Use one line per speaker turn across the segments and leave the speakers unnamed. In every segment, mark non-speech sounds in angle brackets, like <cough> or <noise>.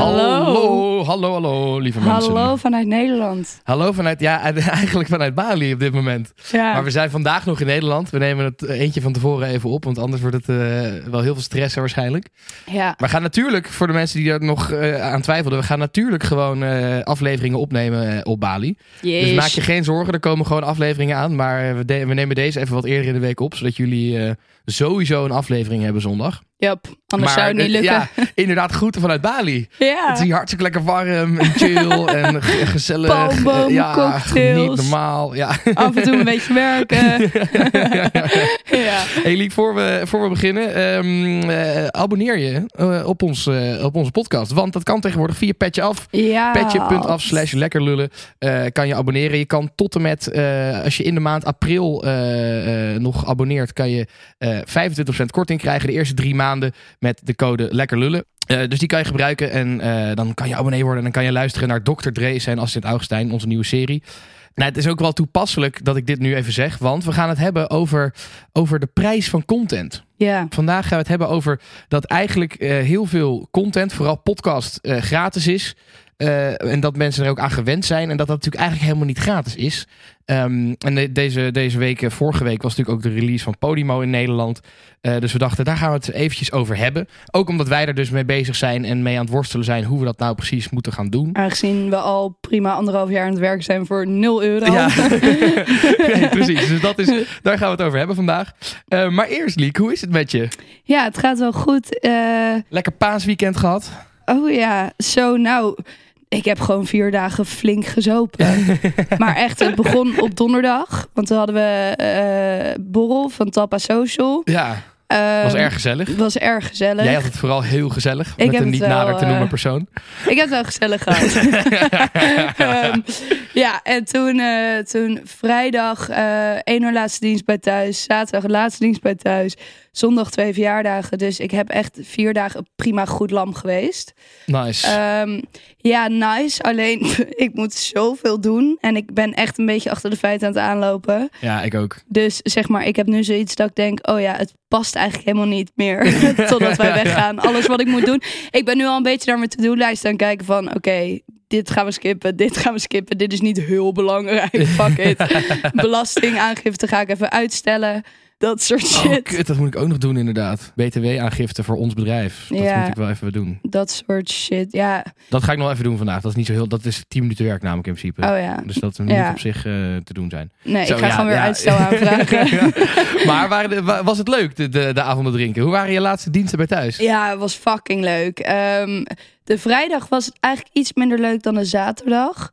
Hallo.
hallo, hallo, lieve mensen.
Hallo vanuit Nederland.
Hallo vanuit, ja, <laughs> eigenlijk vanuit Bali op dit moment.
Ja.
Maar we zijn vandaag nog in Nederland. We nemen het eentje van tevoren even op, want anders wordt het eh, wel heel veel stress waarschijnlijk.
ja.
We gaan natuurlijk, voor de mensen die er nog eh, aan twijfelden, we gaan natuurlijk gewoon eh, afleveringen opnemen op Bali.
Yes.
Dus maak je geen zorgen, er komen gewoon afleveringen aan. Maar we, we nemen deze even wat eerder in de week op, zodat jullie sowieso een aflevering hebben zondag.
Yep. Anders
maar,
zou het niet lukken.
Ja, inderdaad, groeten vanuit Bali.
Ja.
Het is hier hartstikke lekker warm en chill <laughs> en ge- gezellig.
Palmboom,
ja,
cocktails.
Niet normaal. Ja.
Af en toe een beetje werken. <laughs> ja.
Hey Liek, voor we, voor we beginnen, ehm, eh, abonneer je eh, op, ons, eh, op onze podcast. Want dat kan tegenwoordig via Petje Af.
ja.
Petje.af slash lekkerlullen eh, kan je abonneren. Je kan tot en met, als je in de maand april nog abonneert, kan je 25% korting krijgen. De eerste drie maanden met de code lekkerlullen. Eh, dus die kan je gebruiken en eh, dan kan je abonnee worden. En dan kan je luisteren naar Dr. Drees en Assistent Augustijn, onze nieuwe serie. Nou, het is ook wel toepasselijk dat ik dit nu even zeg. Want we gaan het hebben over, over de prijs van content.
Ja.
Vandaag gaan we het hebben over dat eigenlijk eh, heel veel content, vooral podcast, eh, gratis is. Eh, en dat mensen er ook aan gewend zijn. En dat dat natuurlijk eigenlijk helemaal niet gratis is. Ehm, en de- deze, deze week, eh, vorige week, was natuurlijk ook de release van Podimo in Nederland. Eh, dus we dachten, daar gaan we het eventjes over hebben. Ook omdat wij er dus mee bezig zijn en mee aan het worstelen zijn hoe we dat nou precies moeten gaan doen.
Aangezien we al prima anderhalf jaar aan het werk zijn voor 0 euro.
Ja, <laughs> nee, precies. Dus dat is, daar gaan we het over hebben vandaag. Eh, maar eerst, Liek, hoe is het met je?
Ja, het gaat wel goed. Eh,
Lekker paasweekend gehad?
oh ja, zo nou. Ik heb gewoon vier dagen flink gezopen. <laughs> maar echt, het begon op donderdag. Want toen hadden we eh, borrel van Tappa Social.
Ja,
Ehm,
was erg gezellig.
Het was erg gezellig.
Jij had het vooral heel gezellig.
Ik
met een niet
wel,
nader te
eh,
noemen persoon.
Ik heb het wel gezellig gehad. <laughs> Ehm, ja, en toen, eh, toen vrijdag eh één uur laatste dienst bij thuis. Zaterdag laatste dienst bij thuis. Zondag twee verjaardagen. Dus ik heb echt vier dagen prima goed lam geweest.
Nice.
Ehm, ja, nice. Alleen <laughs> ik moet zoveel doen. En ik ben echt een beetje achter de feiten aan het aanlopen.
ja, ik ook.
Dus zeg maar, ik heb nu zoiets dat ik denk: oh ja, het past eigenlijk helemaal niet meer. <laughs> Totdat wij weggaan. <laughs> Alles wat ik moet doen. Ik ben nu al een beetje naar mijn to-do-lijst aan het kijken van: oké. dit gaan we skippen, dit gaan we skippen. Dit is niet heel belangrijk. Fuck it. Belastingaangifte ga ik even uitstellen. Dat soort
Oh,
shit.
kut, dat moet ik ook nog doen inderdaad. BTW-aangifte voor ons bedrijf. Dat
Ja.
moet ik wel even doen.
dat soort shit. Ja,
Dat ga ik nog even doen vandaag. Dat is niet zo heel. Dat is 10 minuten werk namelijk in principe.
oh ja.
Dus dat moet
Ja.
op zich eh, te doen zijn.
Nee,
Zo,
ik ga
ja,
gewoon weer uitstel <laughs> aanvragen.
Maar waren was het leuk, de, de, de avonden drinken? Hoe waren je laatste diensten bij thuis?
Ja, het was fucking leuk. Ehm, de vrijdag was eigenlijk iets minder leuk dan de zaterdag.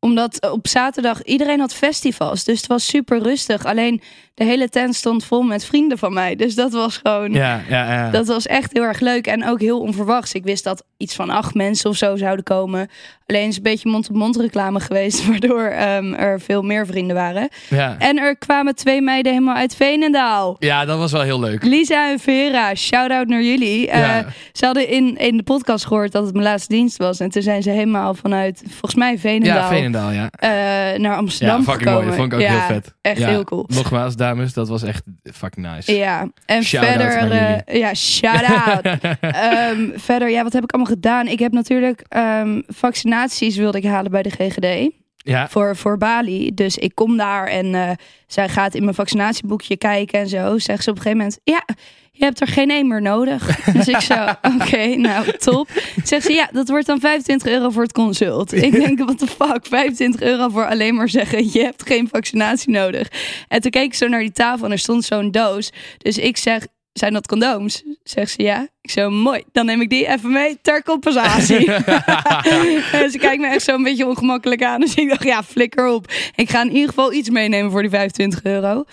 Omdat op zaterdag iedereen had festivals. Dus het was super rustig. Alleen de hele tent stond vol met vrienden van mij. Dus dat was gewoon.
Ja, ja, ja.
Dat was echt heel erg leuk en ook heel onverwachts. Ik wist dat iets van acht mensen of zo zouden komen. Alleen is een beetje mond-op-mond reclame geweest, <laughs> waardoor ehm, er veel meer vrienden waren.
ja.
En er kwamen twee meiden helemaal uit Veenendaal.
ja, dat was wel heel leuk.
Lisa en Vera, shout-out naar jullie. Eh. Ze hadden in, in de podcast gehoord dat het mijn laatste dienst was. En toen zijn ze helemaal vanuit, volgens mij Veenendaal,
Ja, Veenendaal, ja.
eh, naar Amsterdam
Ja, fucking
gekomen.
mooi. Dat vond ik ook
ja,
heel vet.
Echt heel cool.
Nogmaals, dames, dat was echt fucking nice.
Ja, en verder, eh, ja, shout-out. <laughs> Ehm, verder, ja, wat heb ik allemaal gedaan? Ik heb natuurlijk ehm, vaccinaties wilde ik halen bij de GGD.
Ja,
voor, voor Bali. Dus ik kom daar en eh, zij gaat in mijn vaccinatieboekje kijken en zo. Zegt ze op een gegeven moment, ja, je hebt er geen één meer nodig. <laughs> dus ik zo, <laughs> oké, nou, top. Zegt ze, ja, dat wordt dan 25 euro voor het consult. Ik denk, what the fuck, 25 euro voor alleen maar zeggen, je hebt geen vaccinatie nodig. En toen keek ik zo naar die tafel en er stond zo'n doos. Dus ik zeg, zijn dat condooms? Zegt ze ja. Ik zo, mooi. Dan neem ik die even mee ter compensatie. en <laughs> <laughs> ze kijkt me echt zo een beetje ongemakkelijk aan. Dus ik dacht, ja, flikker op. Ik ga in ieder geval iets meenemen voor die 25 euro.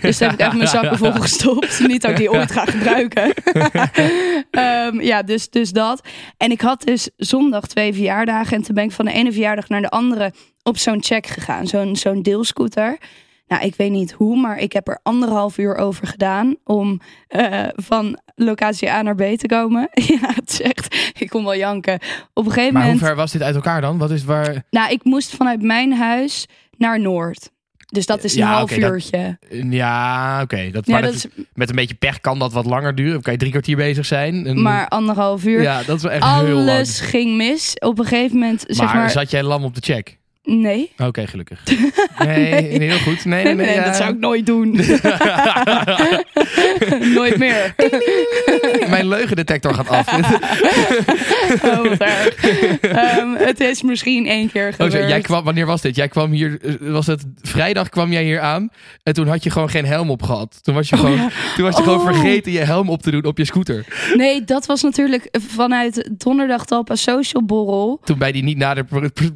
Dus daar heb ik even mijn zakken <laughs> vol gestopt. Niet dat ik die ooit ga gebruiken. Ehm, ja, dus, dus dat. En ik had dus zondag twee verjaardagen. En toen ben ik van de ene verjaardag naar de andere op zo'n check gegaan. Zo'n zo'n deelscooter. Nou, ik weet niet hoe, maar ik heb er anderhalf uur over gedaan om eh, van locatie A naar B te komen. <laughs> ja, het is echt, ik kon wel janken. Op een gegeven
Maar hoe
moment,
ver was dit uit elkaar dan? Wat is waar...
nou, ik moest vanuit mijn huis naar Noord. Dus dat is een
Ja,
half
dat-
uurtje.
Ja, oké. Dat,
Ja, dat is
Met een beetje pech kan dat wat langer duren. Dan kan je drie kwartier bezig zijn. En-
maar anderhalf uur.
Ja, dat is wel echt heel lang.
Alles ging mis. Op een gegeven moment, zeg
maar,
maar,
zat jij lam op de check?
Nee.
Oké, gelukkig. <laughs> Nee, heel goed. Nee, nee,
Nee,
nee.
nee,
ja.
dat zou ik nooit doen. <laughs> nooit meer. <laughs>
Mijn leugendetector gaat af.
Oh, wat erg. Ehm, het is misschien één keer
Oh,
gebeurd.
zo, jij kwam, wanneer was dit? Jij kwam hier, eh, was het vrijdag kwam jij hier aan en toen had je gewoon geen helm op gehad. Toen was je, gewoon, toen was je gewoon
Oh.
vergeten je helm op te doen op je scooter.
Nee, dat was natuurlijk vanuit donderdag Talpa Social Borrel.
Toen bij die niet nader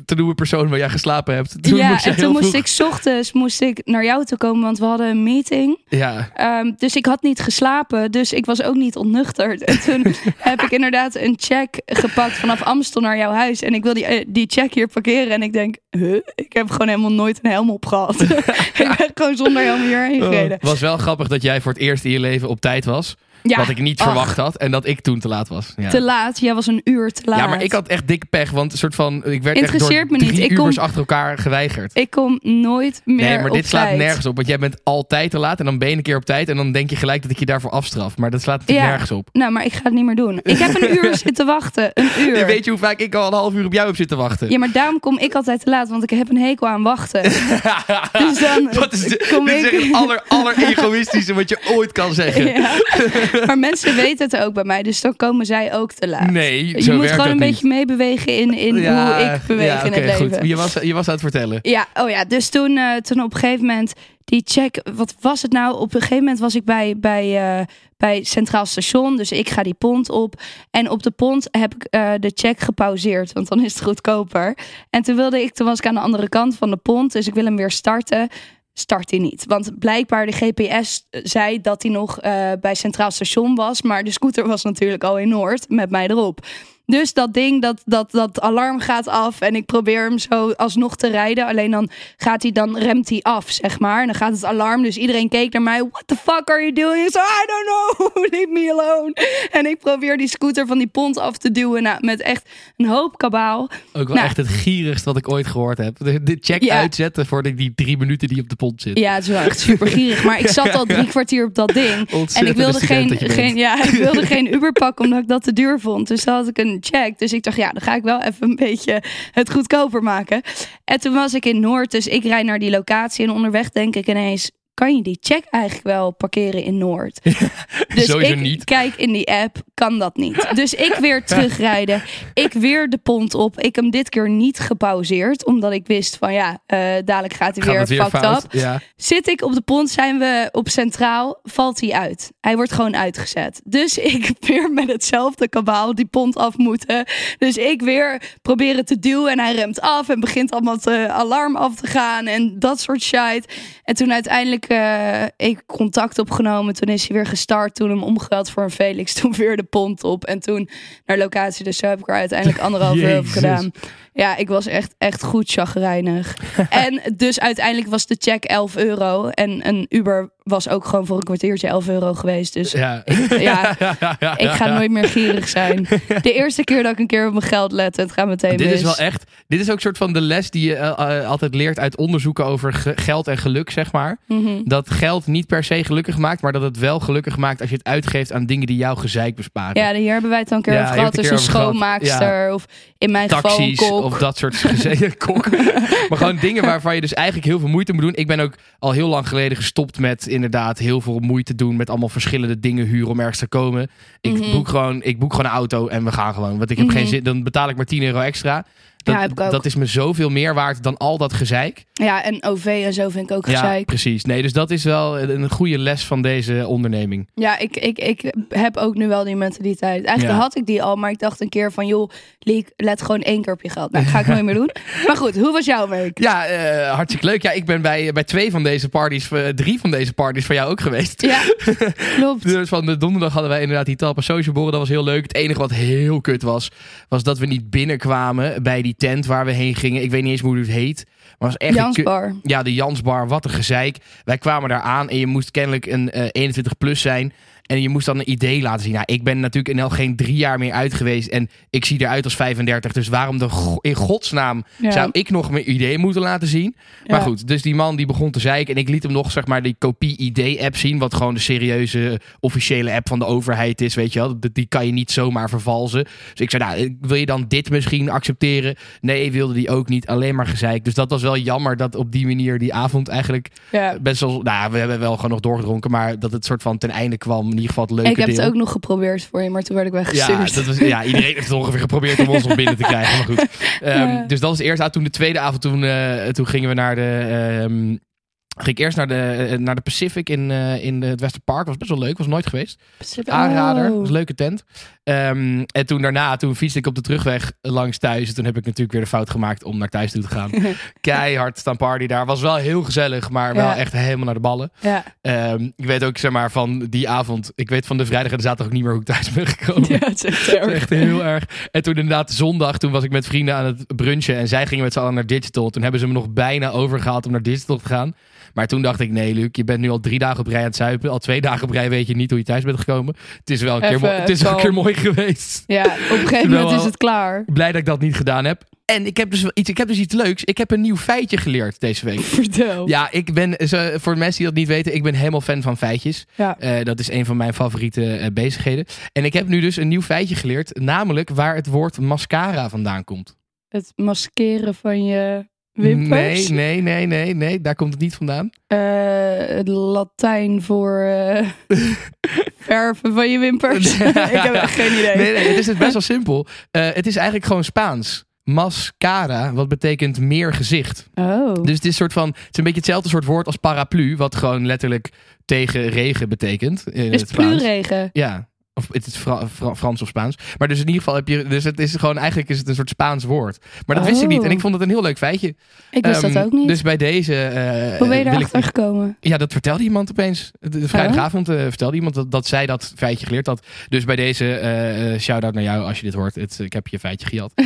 te noemen persoon waar jij geslapen hebt. Toen
ja,
moest
en toen moest ik ochtends moest ik naar jou toe komen, want we hadden een meeting.
Ja,
Ehm, dus ik had niet geslapen, dus ik was ook niet ontnuchterd. <laughs> En toen heb ik inderdaad een check gepakt vanaf Amstel naar jouw huis. En ik wil die, eh, die check hier parkeren. En ik denk, huh? ik heb gewoon helemaal nooit een helm op gehad. <laughs> ik ben gewoon zonder helm hierheen gereden.
Het was wel grappig dat jij voor het eerst in je leven op tijd was.
Ja,
Wat ik niet
ach,
verwacht had. En dat ik toen te laat was. Ja.
Te laat, jij was een uur te laat.
ja, maar ik had echt dikke pech. Want een soort van, ik werd echt door
Interesseert me niet. Ik kom-
achter elkaar geweigerd.
Ik kom nooit meer
Nee, maar dit slaat
tijd.
nergens op. Want jij bent altijd te laat en dan ben je een keer op tijd. En dan denk je gelijk dat ik je daarvoor afstraf. Maar dat slaat natuurlijk
Ja.
nergens op.
Nou, maar ik ga het niet meer doen. Ik heb een uur <laughs> zitten wachten. Een uur.
Je weet je hoe vaak ik al een half uur op jou heb zitten wachten?
Ja, maar daarom kom ik altijd te laat, want ik heb een hekel aan wachten. <laughs> dus dan
Wat is dit?
kom
Dit is
ik...
echt het aller, aller egoïstische wat je ooit kan zeggen. <laughs>
Ja. <laughs> Maar mensen weten het ook bij mij, dus dan komen zij ook te laat.
Nee,
je moet gewoon een beetje meebewegen in, in
Ja,
hoe ik beweeg
ja,
in het leven.
Goed. Je, was, je was aan het vertellen.
Ja, oh ja, dus toen, eh, toen op een gegeven moment die check, wat was het nou? Op een gegeven moment was ik bij, bij, eh, bij Centraal Station, dus ik ga die pont op. En op de pont heb ik eh, de check gepauzeerd, want dan is het goedkoper. En toen wilde ik, toen was ik aan de andere kant van de pont, dus ik wil hem weer starten. Start hij niet. Want blijkbaar de GPS zei dat hij nog eh, bij Centraal Station was. Maar de scooter was natuurlijk al in Noord met mij erop. Dus dat ding, dat, dat, dat alarm gaat af. En ik probeer hem zo alsnog te rijden. Alleen dan gaat hij, dan remt hij af, zeg maar. En dan gaat het alarm. Dus iedereen keek naar mij. What the fuck are you doing? Zei, I don't know. <laughs> Leave me alone. En ik probeer die scooter van die pont af te duwen. Nou, met echt een hoop kabaal.
Ook wel
Nou.
echt het gierigst wat ik ooit gehoord heb. De, de check
Ja.
uitzetten voor die, die drie minuten die op de pont zit.
Ja, het is wel echt super gierig. Maar ik <laughs> zat al drie kwartier op dat ding. En ik wilde, geen, geen, ja, ik wilde geen Uber pakken omdat ik dat te duur vond. Dus dan had ik een check. Dus ik dacht, ja, dan ga ik wel even een beetje het goedkoper maken. En toen was ik in Noord, dus ik rijd naar die locatie. En onderweg denk ik ineens, kan je die check eigenlijk wel parkeren in Noord? <laughs> Dus
Sowieso
ik
niet.
kijk in die app, kan dat niet. <laughs> Dus ik weer terugrijden. Ik weer de pont op. Ik hem dit keer niet gepauzeerd. Omdat ik wist van ja, eh, dadelijk gaat hij weer
weer
fucked
fout?
up.
Ja.
Zit ik op de pont, zijn we op Centraal, valt hij uit. Hij wordt gewoon uitgezet. Dus <laughs> ik weer met hetzelfde kabaal die pont af moeten. Dus ik weer proberen te duwen en hij remt af en begint allemaal te alarm af te gaan en dat soort shit. En toen uiteindelijk ik contact opgenomen, toen is hij weer gestart, toen hem omgeruild voor een Felix, <laughs> toen weer de pont op en toen naar locatie. Dus zo heb ik er uiteindelijk anderhalf uur
Jezus.
gedaan. Ja, ik was echt, echt goed chagrijnig. <laughs> en dus uiteindelijk was de check 11 euro. En een Uber was ook gewoon voor een kwartiertje 11 euro geweest. Dus
Ja. <laughs>
ja, ik ga nooit meer gierig zijn. <laughs> De eerste keer dat ik een keer op mijn geld let, het gaat meteen
Dit
mis.
is wel echt. Dit is ook soort van de les die je eh, eh, altijd leert uit onderzoeken over ge- geld en geluk, zeg maar.
Mhm.
Dat geld niet per se gelukkig maakt, maar dat het wel gelukkig maakt als je het uitgeeft aan dingen die jou gezeik besparen.
Ja, hier hebben wij het al een keer over gehad. Dus
een
een schoonmaakster of in mijn geval een kok.
Of dat soort <laughs> geze- kok. maar gewoon dingen waarvan je dus eigenlijk heel veel moeite moet doen. Ik ben ook al heel lang geleden gestopt met inderdaad heel veel moeite doen met allemaal verschillende dingen huren om ergens te komen. Ik,
Mhm.
boek, gewoon, ik boek gewoon een auto en we gaan gewoon. Want ik heb
Mhm.
geen zin. Dan betaal ik maar 10 euro extra. Dat,
Ja, heb ik ook.
dat is me zoveel meer waard dan al dat gezeik.
Ja, en OV en zo vind ik ook
Ja,
gezeik.
precies. Nee, dus dat is wel een goede les van deze onderneming.
Ja, ik, ik, ik heb ook nu wel die mentaliteit. Eigenlijk
Ja.
had ik die al, maar ik dacht een keer van... joh, Liek, let gewoon één keer op je geld. Nou, ga ik nooit meer doen. <laughs> Maar goed, hoe was jouw week?
Ja, eh, hartstikke leuk. Ja, ik ben bij, bij twee van deze parties, eh, drie van deze parties van jou ook geweest.
Ja, <laughs> klopt.
Dus van de donderdag hadden wij inderdaad die Talpa Social Borrel. Dat was heel leuk. Het enige wat heel kut was, was dat we niet binnenkwamen bij die tent waar we heen gingen. Ik weet niet eens hoe het heet. Maar het was echt
Jansbar.
Ja, de Jansbar, wat een gezeik. Wij kwamen daar aan en je moest kennelijk een eh, 21 plus zijn. En je moest dan een idee laten zien. Nou, ik ben natuurlijk in al geen drie jaar meer uit geweest. En ik zie eruit als 35. Dus waarom de go- in godsnaam
Ja.
zou ik nog mijn idee moeten laten zien? Maar
Ja.
goed, dus die man die begon te zeiken. En ik liet hem nog zeg maar die kopie-ID-app zien. Wat gewoon de serieuze officiële app van de overheid is. Weet je wel, Die- die kan je niet zomaar vervalsen. Dus ik zei, nou, wil je dan dit misschien accepteren? Nee, wilde die ook niet. Alleen maar gezeik. Dus dat was wel jammer dat op die manier die avond eigenlijk
Ja.
best wel... Nou, we hebben wel gewoon nog doorgedronken. Maar dat het soort van ten einde kwam. In ieder geval het leuke
Ik heb
deel.
het ook nog geprobeerd voor je, maar toen werd ik weggestuurd.
Ja, dat was, ja, iedereen heeft het ongeveer geprobeerd om ons nog binnen te krijgen. Maar goed. <laughs> Ehm,
Ja.
Dus dat was avond. Toen de tweede avond, toen, eh, toen gingen we naar de... ehm, ging ik eerst naar de, eh, naar de Pacific in, eh, in het Westerpark. Was best wel leuk. Was nooit geweest. Aanrader.
Oh.
Was een leuke tent. Ehm, en toen daarna, toen fietste ik op de terugweg langs thuis. En toen heb ik natuurlijk weer de fout gemaakt om naar thuis toe te gaan. <laughs> Keihard staan party daar. Was wel heel gezellig, maar wel
Ja.
echt helemaal naar de ballen.
Ja.
Ehm, ik weet ook, zeg maar, van die avond. Ik weet van de vrijdag en de zaterdag ook niet meer hoe ik thuis ben gekomen. <laughs>
ja, het is echt
heel erg. En toen inderdaad zondag, toen was ik met vrienden aan het brunchen. En zij gingen met z'n allen naar Digital. Toen hebben ze me nog bijna overgehaald om naar Digital te gaan. Maar toen dacht ik, nee Luc, je bent nu al drie dagen op rij aan het zuipen. Al twee dagen op rij weet je niet hoe je thuis bent gekomen. Het is wel een, keer,
Even
het is wel een keer mooi geweest.
Ja, op een <laughs> gegeven moment is het klaar.
Blij dat ik dat niet gedaan heb. En ik heb dus iets, ik heb dus iets leuks. Ik heb een nieuw feitje geleerd deze week. <laughs>
Vertel.
Ja, ik ben, zo- voor de mensen die dat niet weten, ik ben helemaal fan van feitjes.
Ja.
Eh, dat is een van mijn favoriete eh, bezigheden. En ik heb nu dus een nieuw feitje geleerd, namelijk waar het woord mascara vandaan komt.
Het maskeren van je wimpers.
Nee, nee, nee, nee, nee, daar komt het niet vandaan.
Eh, het Latijn voor eh, <laughs> verven van je wimpers. <laughs> <laughs> ik heb echt geen idee.
Nee, nee, het is best wel simpel. Eh, het is eigenlijk gewoon Spaans. Mascara, wat betekent meer gezicht.
Oh.
Dus het is, een soort van, het is een beetje hetzelfde soort woord als paraplu, wat gewoon letterlijk tegen regen betekent. In
is
het Spaans.
pluurregen.
Ja, of het is Fra- Fra- Frans of Spaans. Maar dus in ieder geval heb je, dus het is gewoon, eigenlijk is het een soort Spaans woord. Maar dat wist ik
Oh.
niet en ik vond het een heel leuk feitje.
Ik wist
Ehm,
dat ook niet.
Dus bij deze. eh,
Hoe ben je
wil ik-
erachter gekomen?
Ja, dat vertelde iemand opeens. De, vrijdagavond eh, vertelde iemand dat, dat zij dat feitje geleerd had. Dus bij deze eh, eh, shout-out naar jou als je dit hoort. Het, ik heb je feitje gejat. <laughs>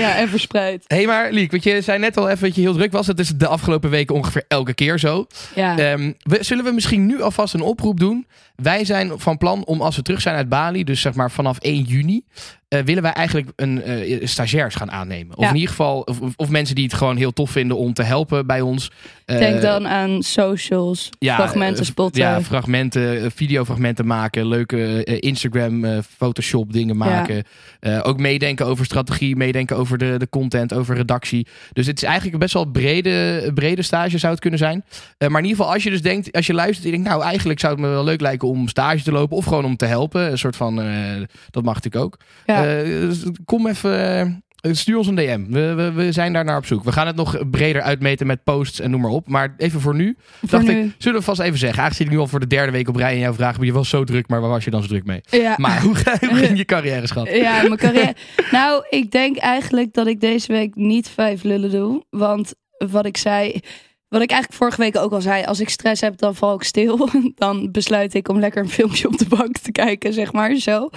ja, en verspreid.
Hé, hey, maar Liek, want je zei net al even dat je heel druk was. Het is de afgelopen weken ongeveer elke keer zo.
Ja.
Ehm, we, zullen we misschien nu alvast een oproep doen? Wij zijn van plan om als we terug zijn uit Bali, dus zeg maar vanaf 1 juni, eh, willen wij eigenlijk een eh, stagiairs gaan aannemen. Of
Ja.
in ieder geval, of, of- mensen die het gewoon heel tof vinden om te helpen bij ons. Eh,
Denk dan aan socials, fragmenten spotten.
Ja, fragmenten, videofragmenten maken, leuke Instagram, Photoshop dingen maken. Ook meedenken over strategie, meedenken over de, de content, over redactie. Dus het is eigenlijk best wel brede, brede stage zou het kunnen zijn. Maar in ieder geval, als je dus denkt, als je luistert je denkt, nou eigenlijk zou het me wel leuk lijken om stage te lopen of gewoon om te helpen. Een soort van, dat mag natuurlijk ook.
Ja.
Eh, kom even, eh, stuur ons een DM. We, we, we zijn daar naar op zoek. We gaan het nog breder uitmeten met posts en noem maar op. Maar even voor nu,
Voor
dacht
nu.
ik, zullen we vast even zeggen. Zit ik nu al voor de derde week op rij en jouw vraag, je was zo druk, maar waar was je dan zo druk mee?
Ja.
Maar hoe, ga- hoe ging je carrière, schat?
Ja, mijn carrière. nou, ik denk eigenlijk dat ik deze week niet vijf lullen doe. Want wat ik zei, wat ik eigenlijk vorige week ook al zei, als ik stress heb, dan val ik stil. <laughs> Dan besluit ik om lekker een filmpje op de bank te kijken, zeg maar, zo.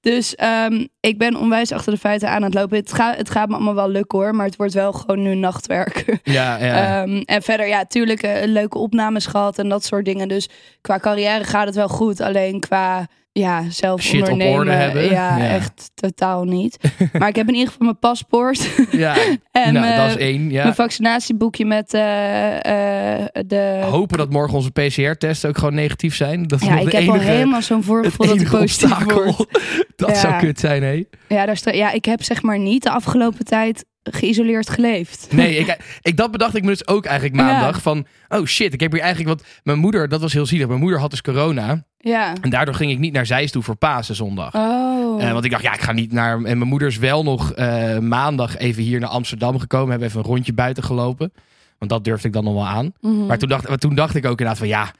Dus ehm, ik ben onwijs achter de feiten aan het lopen. Het, gaat het gaat me allemaal wel lukken hoor, maar het wordt wel gewoon nu nachtwerk. <laughs>
Ja, ja.
Ehm, en verder, ja, tuurlijk eh, leuke opnames gehad en dat soort dingen. Dus qua carrière gaat het wel goed. Alleen qua ja, zelf
Shit op orde hebben.
Ja,
Ja.
echt totaal niet. <laughs> maar ik heb in ieder geval mijn paspoort <laughs>
ja. <laughs>
en
nou,
mijn,
dat is één. Ja.
mijn vaccinatieboekje met eh, eh, de...
Hopen dat morgen onze PCR-tests ook gewoon negatief zijn. Dat is
ja, ik heb al
enige,
helemaal zo'n voorgevoel dat ik positief
dat
Ja.
zou kut zijn, hé.
Ja, daar ja, ik heb zeg maar niet de afgelopen tijd geïsoleerd geleefd.
Nee, ik, ik, dat bedacht ik me dus ook eigenlijk maandag.
Ja.
Van, oh shit, ik heb hier eigenlijk... wat mijn moeder, dat was heel zielig. Mijn moeder had dus corona.
Ja.
En daardoor ging ik niet naar Zeist toe voor Pasen zondag.
Oh.
Eh, want ik dacht, ja, ik ga niet naar... En mijn moeder is wel nog eh, maandag even hier naar Amsterdam gekomen. Hebben even een rondje buiten gelopen. Want dat durfde ik dan nog wel aan.
Mhm.
Maar toen dacht, maar toen dacht ik ook inderdaad van, ja...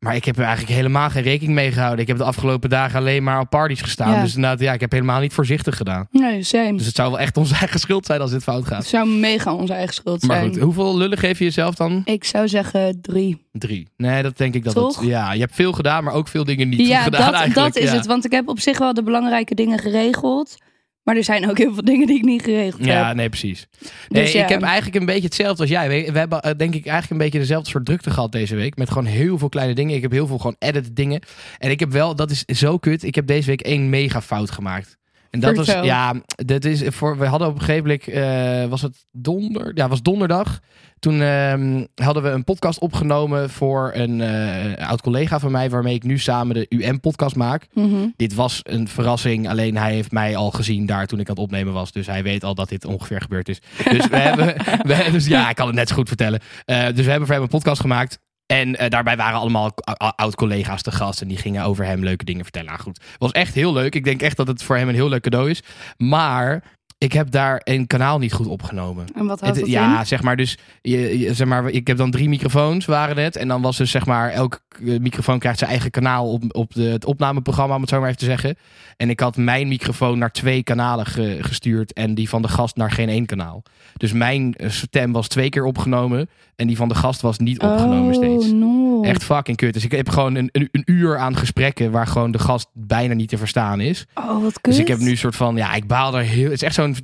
Maar ik heb er eigenlijk helemaal geen rekening mee gehouden. Ik heb de afgelopen dagen alleen maar op parties gestaan.
Ja.
Dus inderdaad, ja, ik heb helemaal niet voorzichtig gedaan.
Nee, same.
Dus het zou wel echt onze eigen schuld zijn als dit fout
Het
gaat.
zou mega onze eigen schuld
Maar
zijn.
goed, hoeveel lullen geef je jezelf dan?
Ik zou zeggen drie.
Drie. Nee, dat denk ik dat
Toch?
het... Ja, je hebt veel gedaan, maar ook veel dingen niet
ja, <laughs>
gedaan
dat,
eigenlijk.
dat is
ja.
het. Want ik heb op zich wel de belangrijke dingen geregeld. Maar er zijn ook heel veel dingen die ik niet geregeld
Ja,
heb.
nee, precies. Nee,
Dus ja.
Ik heb eigenlijk een beetje hetzelfde als jij. We, we hebben eh, denk ik eigenlijk een beetje dezelfde soort drukte gehad deze week. Met gewoon heel veel kleine dingen. Ik heb heel veel gewoon edit dingen. En ik heb wel, dat is zo kut. Ik heb deze week één mega fout gemaakt. En dat was, ja, dat is voor, we hadden op een gegeven moment, eh, was het donder, ja, was donderdag. Toen ehm, hadden we een podcast opgenomen voor een eh, oud collega van mij, waarmee ik nu samen de UM-podcast maak.
Mhm.
Dit was een verrassing, alleen hij heeft mij al gezien daar toen ik aan het opnemen was. Dus hij weet al dat dit ongeveer gebeurd is. Dus, we <laughs> hebben, we, dus ja, ik kan het net zo goed vertellen. Eh, dus we hebben voor hem een podcast gemaakt. En eh, daarbij waren allemaal oud-collega's te gast. En die gingen over hem leuke dingen vertellen. Nou goed, het was echt heel leuk. Ik denk echt dat het voor hem een heel leuk cadeau is. Maar ik heb daar een kanaal niet goed opgenomen.
En wat houdt
Het-
dat
ja,
in?
zeg maar, dus je, je- zeg maar, ik heb dan drie microfoons waren het. En dan was dus zeg maar, elke eh, microfoon krijgt zijn eigen kanaal op, op de, het opnameprogramma, om het zo maar even te zeggen. En ik had mijn microfoon naar twee kanalen ge- gestuurd en die van de gast naar geen één kanaal. Dus mijn eh, stem was twee keer opgenomen en die van de gast was niet opgenomen steeds.
Oh, no.
Echt fucking kut. Dus ik heb gewoon een, een, een uur aan gesprekken waar gewoon de gast bijna niet te verstaan is.
Oh, wat kut.
Dus ik heb nu een soort van, ja, ik baal er heel. Het is echt zo'n.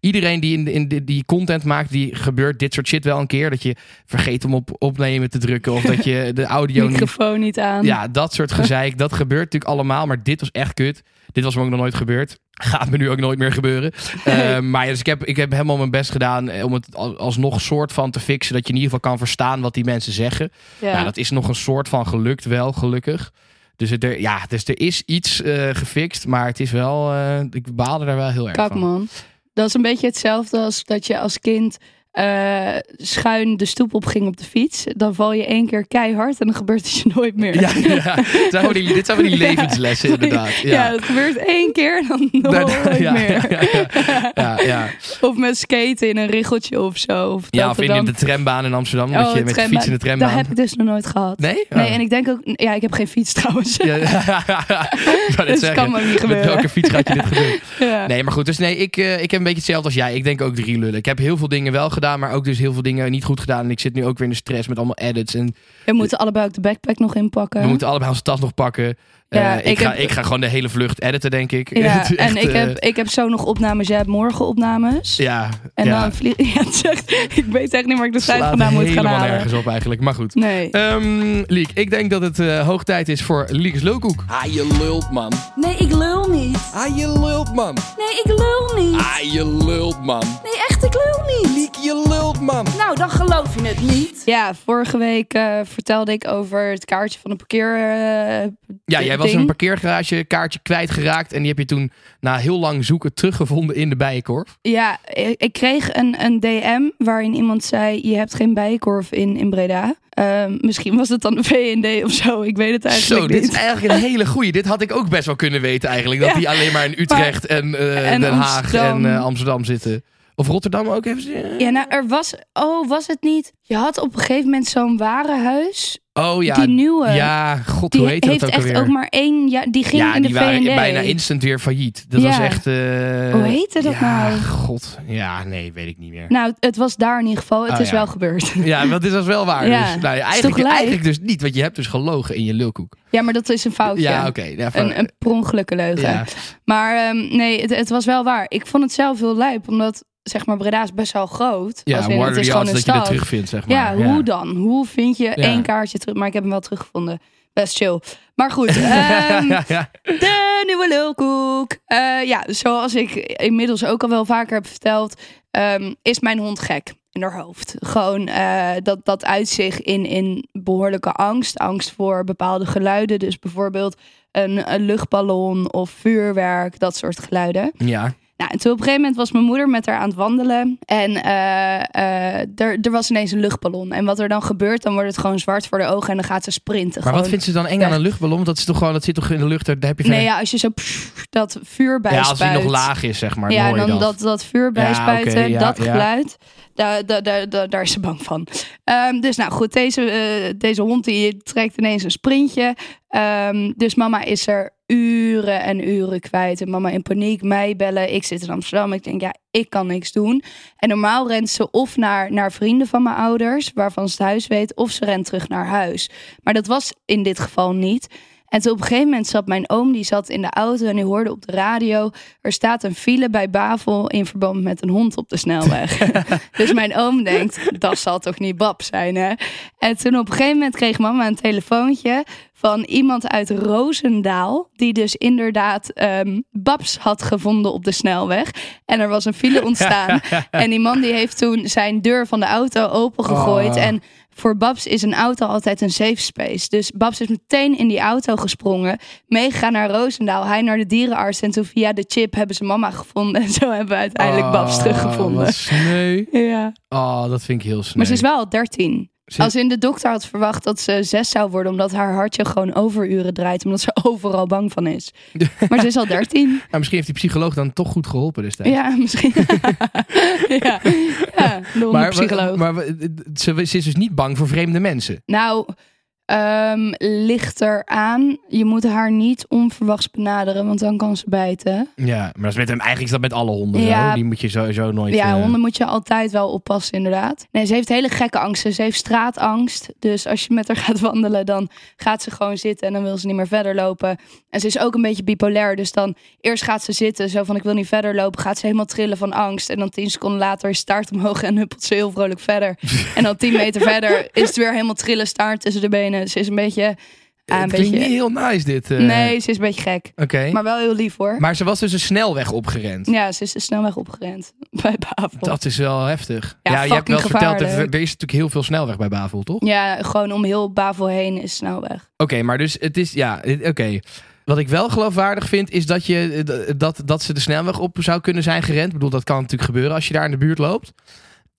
Iedereen die in, in die, die content maakt, die gebeurt dit soort shit wel een keer. Dat je vergeet om op opnemen te drukken. Of dat je de audio <laughs> niet.
Microfoon niet aan.
Ja, dat soort <laughs> gezeik. Dat gebeurt natuurlijk allemaal. Maar dit was echt kut. Dit was me ook nog nooit gebeurd. <laughs> Gaat me nu ook nooit meer gebeuren. <laughs> Eh, maar ja, dus ik heb, ik heb helemaal mijn best gedaan eh, om het al- alsnog soort van te fixen. Dat je in ieder geval kan verstaan wat die mensen zeggen.
Ja.
Nou, dat is nog een soort van gelukt wel, gelukkig. Dus, het, er, ja, dus er is iets eh, gefixt, maar het is wel, ik baalde er wel heel erg
Kak
van.
man. Dat is een beetje hetzelfde als dat je als kind eh, schuin de stoep op ging op de fiets. Dan val je één keer keihard en dan gebeurt het je nooit meer.
Ja, ja. Dit zijn gewoon die, dit zijn van die <laughs> levenslessen inderdaad.
Ja,
Ja.
dat gebeurt één keer en <laughs> dan nooit <laughs>
ja,
meer.
ja, ja, ja, ja.
Of met skaten in een riggeltje of zo. Of
Ja,
dat
of in, de trambaan in Amsterdam, dat
Oh,
je met de fiets in de
Dat
trambaan.
heb ik dus nog nooit gehad.
Nee?
Nee,
Oh.
en ik denk ook... Ja, ik heb geen fiets trouwens.
Ja, net
Dus kan ook niet
Met
gebeuren.
welke fiets gaat je dit gebeuren? Nee, maar goed. Dus nee, ik, eh, ik heb een beetje hetzelfde als jij. Ik denk ook drie lullen. Ik heb heel veel dingen wel gedaan, maar ook dus heel veel dingen niet goed gedaan. En ik zit nu ook weer in de stress met allemaal edits. En
We moeten allebei ook de backpack nog inpakken.
we moeten allebei onze tas nog pakken. Eh,
Ja,
ik,
ik
ga,
heb-
ik ga gewoon de hele vlucht editen, denk ik.
Ja, <laughs> en ik
eh,
heb, ik heb zo nog opnames. Jij hebt morgen opnames.
Ja,
En
ja,
dan vlieg <laughs> ja, zegt, Ik weet echt niet waar ik de tijd vandaan moet gaan
helemaal
halen.
nergens op eigenlijk. Maar goed.
Nee.
Ehm Liek, ik denk dat het eh, hoog tijd is voor Liek's Lulkoek.
Ah, je lult, man.
Nee, ik lul niet.
Ah, je lult, man.
Nee, ik lul niet.
Ah, je lult, man.
Nee, echt, ik lul niet.
Liek, je lult, man.
Nou, dan geloof je het niet. Ja, vorige week eh, vertelde ik over het kaartje van de parkeer. eh,
Ja, jij was
ding.
een parkeergarage kaartje kwijtgeraakt. En die heb je toen na heel lang zoeken teruggevonden in de bijenkorf.
Ja, ik kreeg een, een DM waarin iemand zei: Je hebt geen bijenkorf in, in Breda. Ehm, misschien was het dan de VND of zo. Ik weet het eigenlijk
Zo, dit
niet.
is eigenlijk een hele goeie. Dit had ik ook best wel kunnen weten eigenlijk. Dat
Ja.
die alleen maar in Utrecht en, eh,
en
Den Haag
Amsterdam.
en eh, Amsterdam zitten. Of Rotterdam ook even.
Ja, nou, er was. Oh, was het niet? Je had op een gegeven moment zo'n warenhuis.
Oh ja.
die nieuwe.
Ja, god,
Die
hoe heet
heeft
dat ook
echt
alweer?
ook maar één. Ja, die ging
ja,
in de
die waren
VND.
bijna instant weer failliet. Dat
Ja.
was echt... eh,
Hoe heette dat
ja,
nou?
god. Ja, nee, weet ik niet meer.
Nou, het was daar in ieder geval. Het
Oh,
is
ja.
wel gebeurd. <laughs>
Ja, want dit was wel waar.
Ja.
Dus, nou,
Is
eigenlijk, eigenlijk dus niet, want je hebt dus gelogen in je lulkoek.
Ja, maar dat is een foutje.
Ja, oké. Van-
Een, een per ongelukke leugen. Maar ehm, nee, het, het was wel waar. Ik vond het zelf heel lijp, omdat zeg maar Breda is best wel groot.
Ja,
Als in, het is gewoon een
dat je dat
stad.
terugvindt, zeg maar.
Ja, hoe dan? Hoe vind je
Ja.
één kaartje terug? Maar ik heb hem wel teruggevonden. Best chill. Maar goed, <laughs> ehm,
ja, ja.
de nieuwe lulkoek. Eh, ja, zoals ik inmiddels ook al wel vaker heb verteld, ehm, is mijn hond gek in haar hoofd. Gewoon eh, dat, dat uit zich in, in behoorlijke angst. Angst voor bepaalde geluiden. Dus bijvoorbeeld een, een luchtballon of vuurwerk, dat soort geluiden.
ja.
Nou, en toen op een gegeven moment was mijn moeder met haar aan het wandelen. En eh, eh, er, er was ineens een luchtballon. En wat er dan gebeurt, dan wordt het gewoon zwart voor de ogen en dan gaat ze sprinten.
Maar wat vindt ze dan eng aan een luchtballon? Want dat, is toch gewoon, dat zit toch in de lucht, daar heb je
Nee,
verder-
ja, als je zo pff, dat vuur bij
ja, als die
spuit.
nog laag is, zeg maar.
ja,
dan dat.
dat, dat vuur bij spuiten, dat
ja.
geluid. Daar, daar, daar, daar, daar is ze bang van. Ehm, dus nou goed, deze, eh, deze hond die trekt ineens een sprintje. Ehm, dus mama is er uren en uren kwijt. En mama in paniek, mij bellen. Ik zit in Amsterdam. Ik denk, ja, ik kan niks doen. En normaal rent ze of naar, naar vrienden van mijn ouders, waarvan ze het huis weet, of ze rent terug naar huis. Maar dat was in dit geval niet. En toen op een gegeven moment zat mijn oom, die zat in de auto en die hoorde op de radio, er staat een file bij Bavel in verband met een hond op de snelweg. <laughs> dus mijn oom denkt, dat zal toch niet Bab zijn, hè? En toen op een gegeven moment kreeg mama een telefoontje van iemand uit Roosendaal, die dus inderdaad ehm, Babs had gevonden op de snelweg. En er was een file ontstaan. <laughs> en die man die heeft toen zijn deur van de auto opengegooid.
Oh.
En voor Babs is een auto altijd een safe space. Dus Babs is meteen in die auto gesprongen. Meegegaan naar Roosendaal. Hij naar de dierenarts. En toen via de chip hebben ze mama gevonden. <laughs> En zo hebben we uiteindelijk Babs
Oh,
teruggevonden.
Wat sneu. <laughs>
Ja.
Oh, dat vind ik heel sneu.
Maar ze is wel al 13. Als in de dokter had verwacht dat ze zes zou worden, omdat haar hartje gewoon overuren draait, omdat ze <laughs> overal bang van is. <laughs> Maar ze is al 13.
Nou, misschien heeft die psycholoog dan toch goed geholpen destijds.
Ja, misschien. <laughs> ja,
maar,
psycholoog.
maar, maar ze, ze is dus niet bang voor vreemde mensen.
nou, ehm ligt er aan. Je moet haar niet onverwachts benaderen, want dan kan ze bijten.
Ja, maar dat is met hem, eigenlijk is dat met alle honden
Ja.
zo. Die moet je sowieso nooit...
Ja,
eh,
honden moet je altijd wel oppassen, inderdaad. Nee, ze heeft hele gekke angsten. Ze heeft straatangst. Dus als je met haar <laughs> gaat wandelen, dan gaat ze gewoon zitten en dan wil ze niet meer verder lopen. En ze is ook een beetje bipolair. Dus dan eerst gaat ze zitten, zo van ik wil niet verder lopen. Gaat ze helemaal trillen van angst. En dan tien seconden later is staart omhoog en huppelt ze heel vrolijk verder. <laughs> en dan tien meter verder is het weer helemaal trillen, staart tussen de benen. Ze is een beetje... ah, een
het klinkt
beetje
niet heel nice dit. eh.
nee, ze is een beetje gek.
Oké. Maar,
Maar wel heel lief hoor.
ze was dus een snelweg opgerend.
Ja, ze is de snelweg opgerend <laughs> bij Bavel.
Dat is wel heftig.
Ja,
Ja, je hebt wel verteld, er, er is natuurlijk heel veel snelweg bij Bavel, toch?
Ja, gewoon om heel Bavel heen is snelweg.
Oké, maar dus het is, ja, oké. Wat ik wel geloofwaardig vind, is dat, je, eh, dat, dat ze de snelweg op zou kunnen zijn gerend. Ik bedoel, dat kan natuurlijk gebeuren als je daar in de buurt loopt.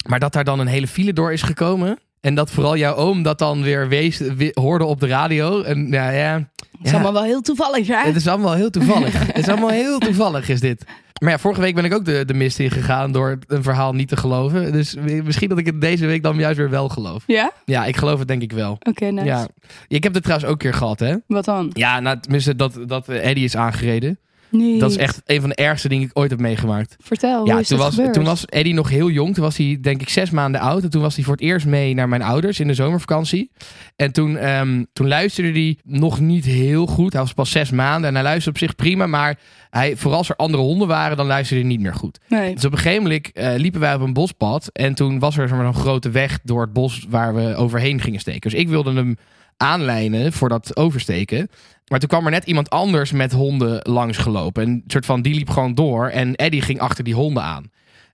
Maar dat daar dan een hele file door is gekomen. En dat vooral jouw oom dat dan weer wees, we- hoorde op de radio. En nou ja,
Dat is
Ja.
allemaal wel heel toevallig, hè?
het is allemaal heel toevallig. <laughs> het is allemaal heel toevallig, is dit. Maar ja, vorige week ben ik ook de, de mist ingegaan door een verhaal niet te geloven. Dus misschien dat ik het deze week dan juist weer wel geloof.
Ja?
Ja, ik geloof het denk ik wel.
Oké, nice.
Ja. Ik heb het trouwens ook een keer gehad, hè?
Wat dan?
Ja, nou, tenminste dat, dat Eddie is aangereden.
Nee.
Dat is echt een van de ergste dingen die ik ooit heb meegemaakt.
Vertel,
ja,
is
toen was,
gebeurd?
toen was Eddie nog heel jong. Toen was hij denk ik zes maanden oud. En toen was hij voor het eerst mee naar mijn ouders in de zomervakantie. En toen, ehm, toen luisterde hij nog niet heel goed. Hij was pas zes maanden en hij luisterde op zich prima. Maar hij, vooral als er andere honden waren, dan luisterde hij niet meer goed.
Nee.
Dus op een gegeven moment eh, liepen wij op een bospad. En toen was er een grote weg door het bos waar we overheen gingen steken. Dus ik wilde hem aanlijnen voor dat oversteken. Maar toen kwam er net iemand anders met honden langs gelopen. En een soort van, die liep gewoon door. En Eddie ging achter die honden aan.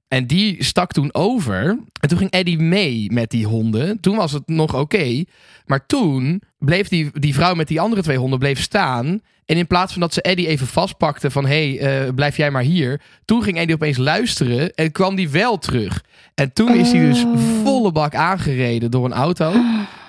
En die stak toen over. En toen ging Eddie mee met die honden. Toen was het nog oké. Maar toen bleef die, die vrouw met die andere twee honden bleef staan. En in plaats van dat ze Eddie even vastpakte van... hé, hey, eh, blijf jij maar hier. Toen ging Eddie opeens luisteren en kwam die wel terug. En toen is hij dus
Oh.
volle bak aangereden door een auto.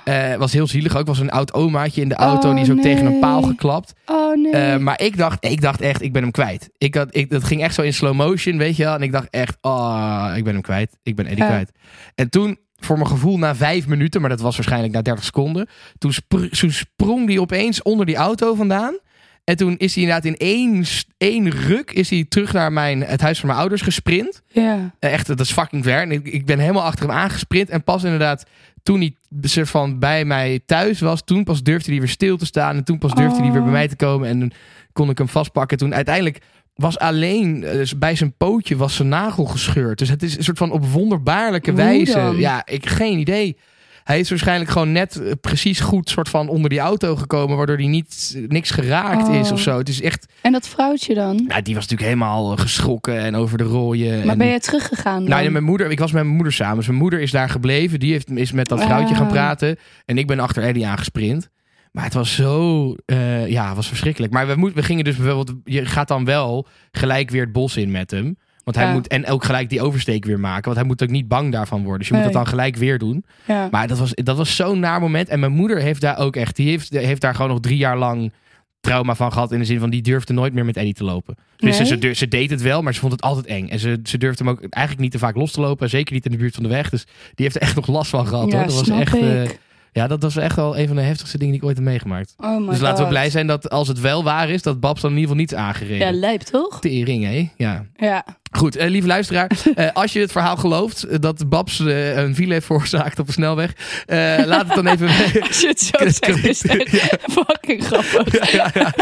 Eh was heel zielig ook. was een oud omaatje in de auto.
Oh,
die is ook tegen een paal geklapt.
Oh nee.
Eh, maar ik dacht, ik dacht echt, ik ben hem kwijt. Ik had, ik, dat ging echt zo in slow motion, weet je wel. En ik dacht echt, oh, ik ben hem kwijt. Ik ben Eddie
Ja.
kwijt. En toen, voor mijn gevoel, na vijf minuten, maar dat was waarschijnlijk na 30 seconden. Toen, spr- toen sprong die opeens onder die auto vandaan. En toen is hij inderdaad in één, één ruk is hij terug naar mijn, het huis van mijn ouders gesprint.
ja.
Eh, Echt, dat is fucking ver. En ik, ik ben helemaal achter hem aangesprint. En pas inderdaad, toen hij soort van bij mij thuis was, toen pas durfde hij weer stil te staan. En toen pas durfde hij
Oh.
weer bij mij te komen. En toen kon ik hem vastpakken. Toen uiteindelijk was alleen eh, dus bij zijn pootje was zijn nagel gescheurd. Dus het is een soort van op wonderbaarlijke wijze. Ja, ik geen idee. Hij is waarschijnlijk gewoon net eh, precies goed soort van onder die auto gekomen, waardoor hij niet niks geraakt is
Oh.
of zo. Het is echt,
En dat vrouwtje dan?
nou, die was natuurlijk helemaal eh, geschrokken en over de rooien.
Maar
en...
ben je teruggegaan?
Nou, mijn moeder, ik was met mijn moeder samen. Dus mijn moeder is daar gebleven. Die heeft, is met dat vrouwtje
Ah.
gaan praten. En ik ben achter Eddie aangesprint. Maar het was zo, eh, ja, het was verschrikkelijk. Maar we, moet, we gingen dus bijvoorbeeld, je gaat dan wel gelijk weer het bos in met hem. Want hij
Ja.
moet, en ook gelijk die oversteek weer maken. Want hij moet ook niet bang daarvan worden. Dus je moet dat dan gelijk weer doen.
Ja.
Maar dat was, dat was zo'n naar moment. En mijn moeder heeft daar ook echt, die heeft, heeft daar gewoon nog drie jaar lang trauma van gehad. In de zin van, die durfde nooit meer met Eddie te lopen. Dus
Nee?
ze, ze deed het wel, maar ze vond het altijd eng. En ze, ze durfde hem ook eigenlijk niet te vaak los te lopen. Zeker niet in de buurt van de weg. Dus die heeft er echt nog last van gehad.
Ja,
hoor. Dat was echt, eh, ja, dat was echt wel een van de heftigste dingen die ik ooit heb meegemaakt.
Oh
dus laten we blij zijn dat als het wel waar is, dat Babs dan in ieder geval niets aangereden.
Ja, lijp toch?
Tering, hé? Ja.
Ja.
Goed, eh, lieve luisteraar. <laughs> eh, als je het verhaal gelooft eh, dat Babs eh, een file heeft veroorzaakt op een snelweg. eh, laat het dan even... <laughs>
Als je het zo zegt, is het <laughs> fucking grappig.
ja, ja,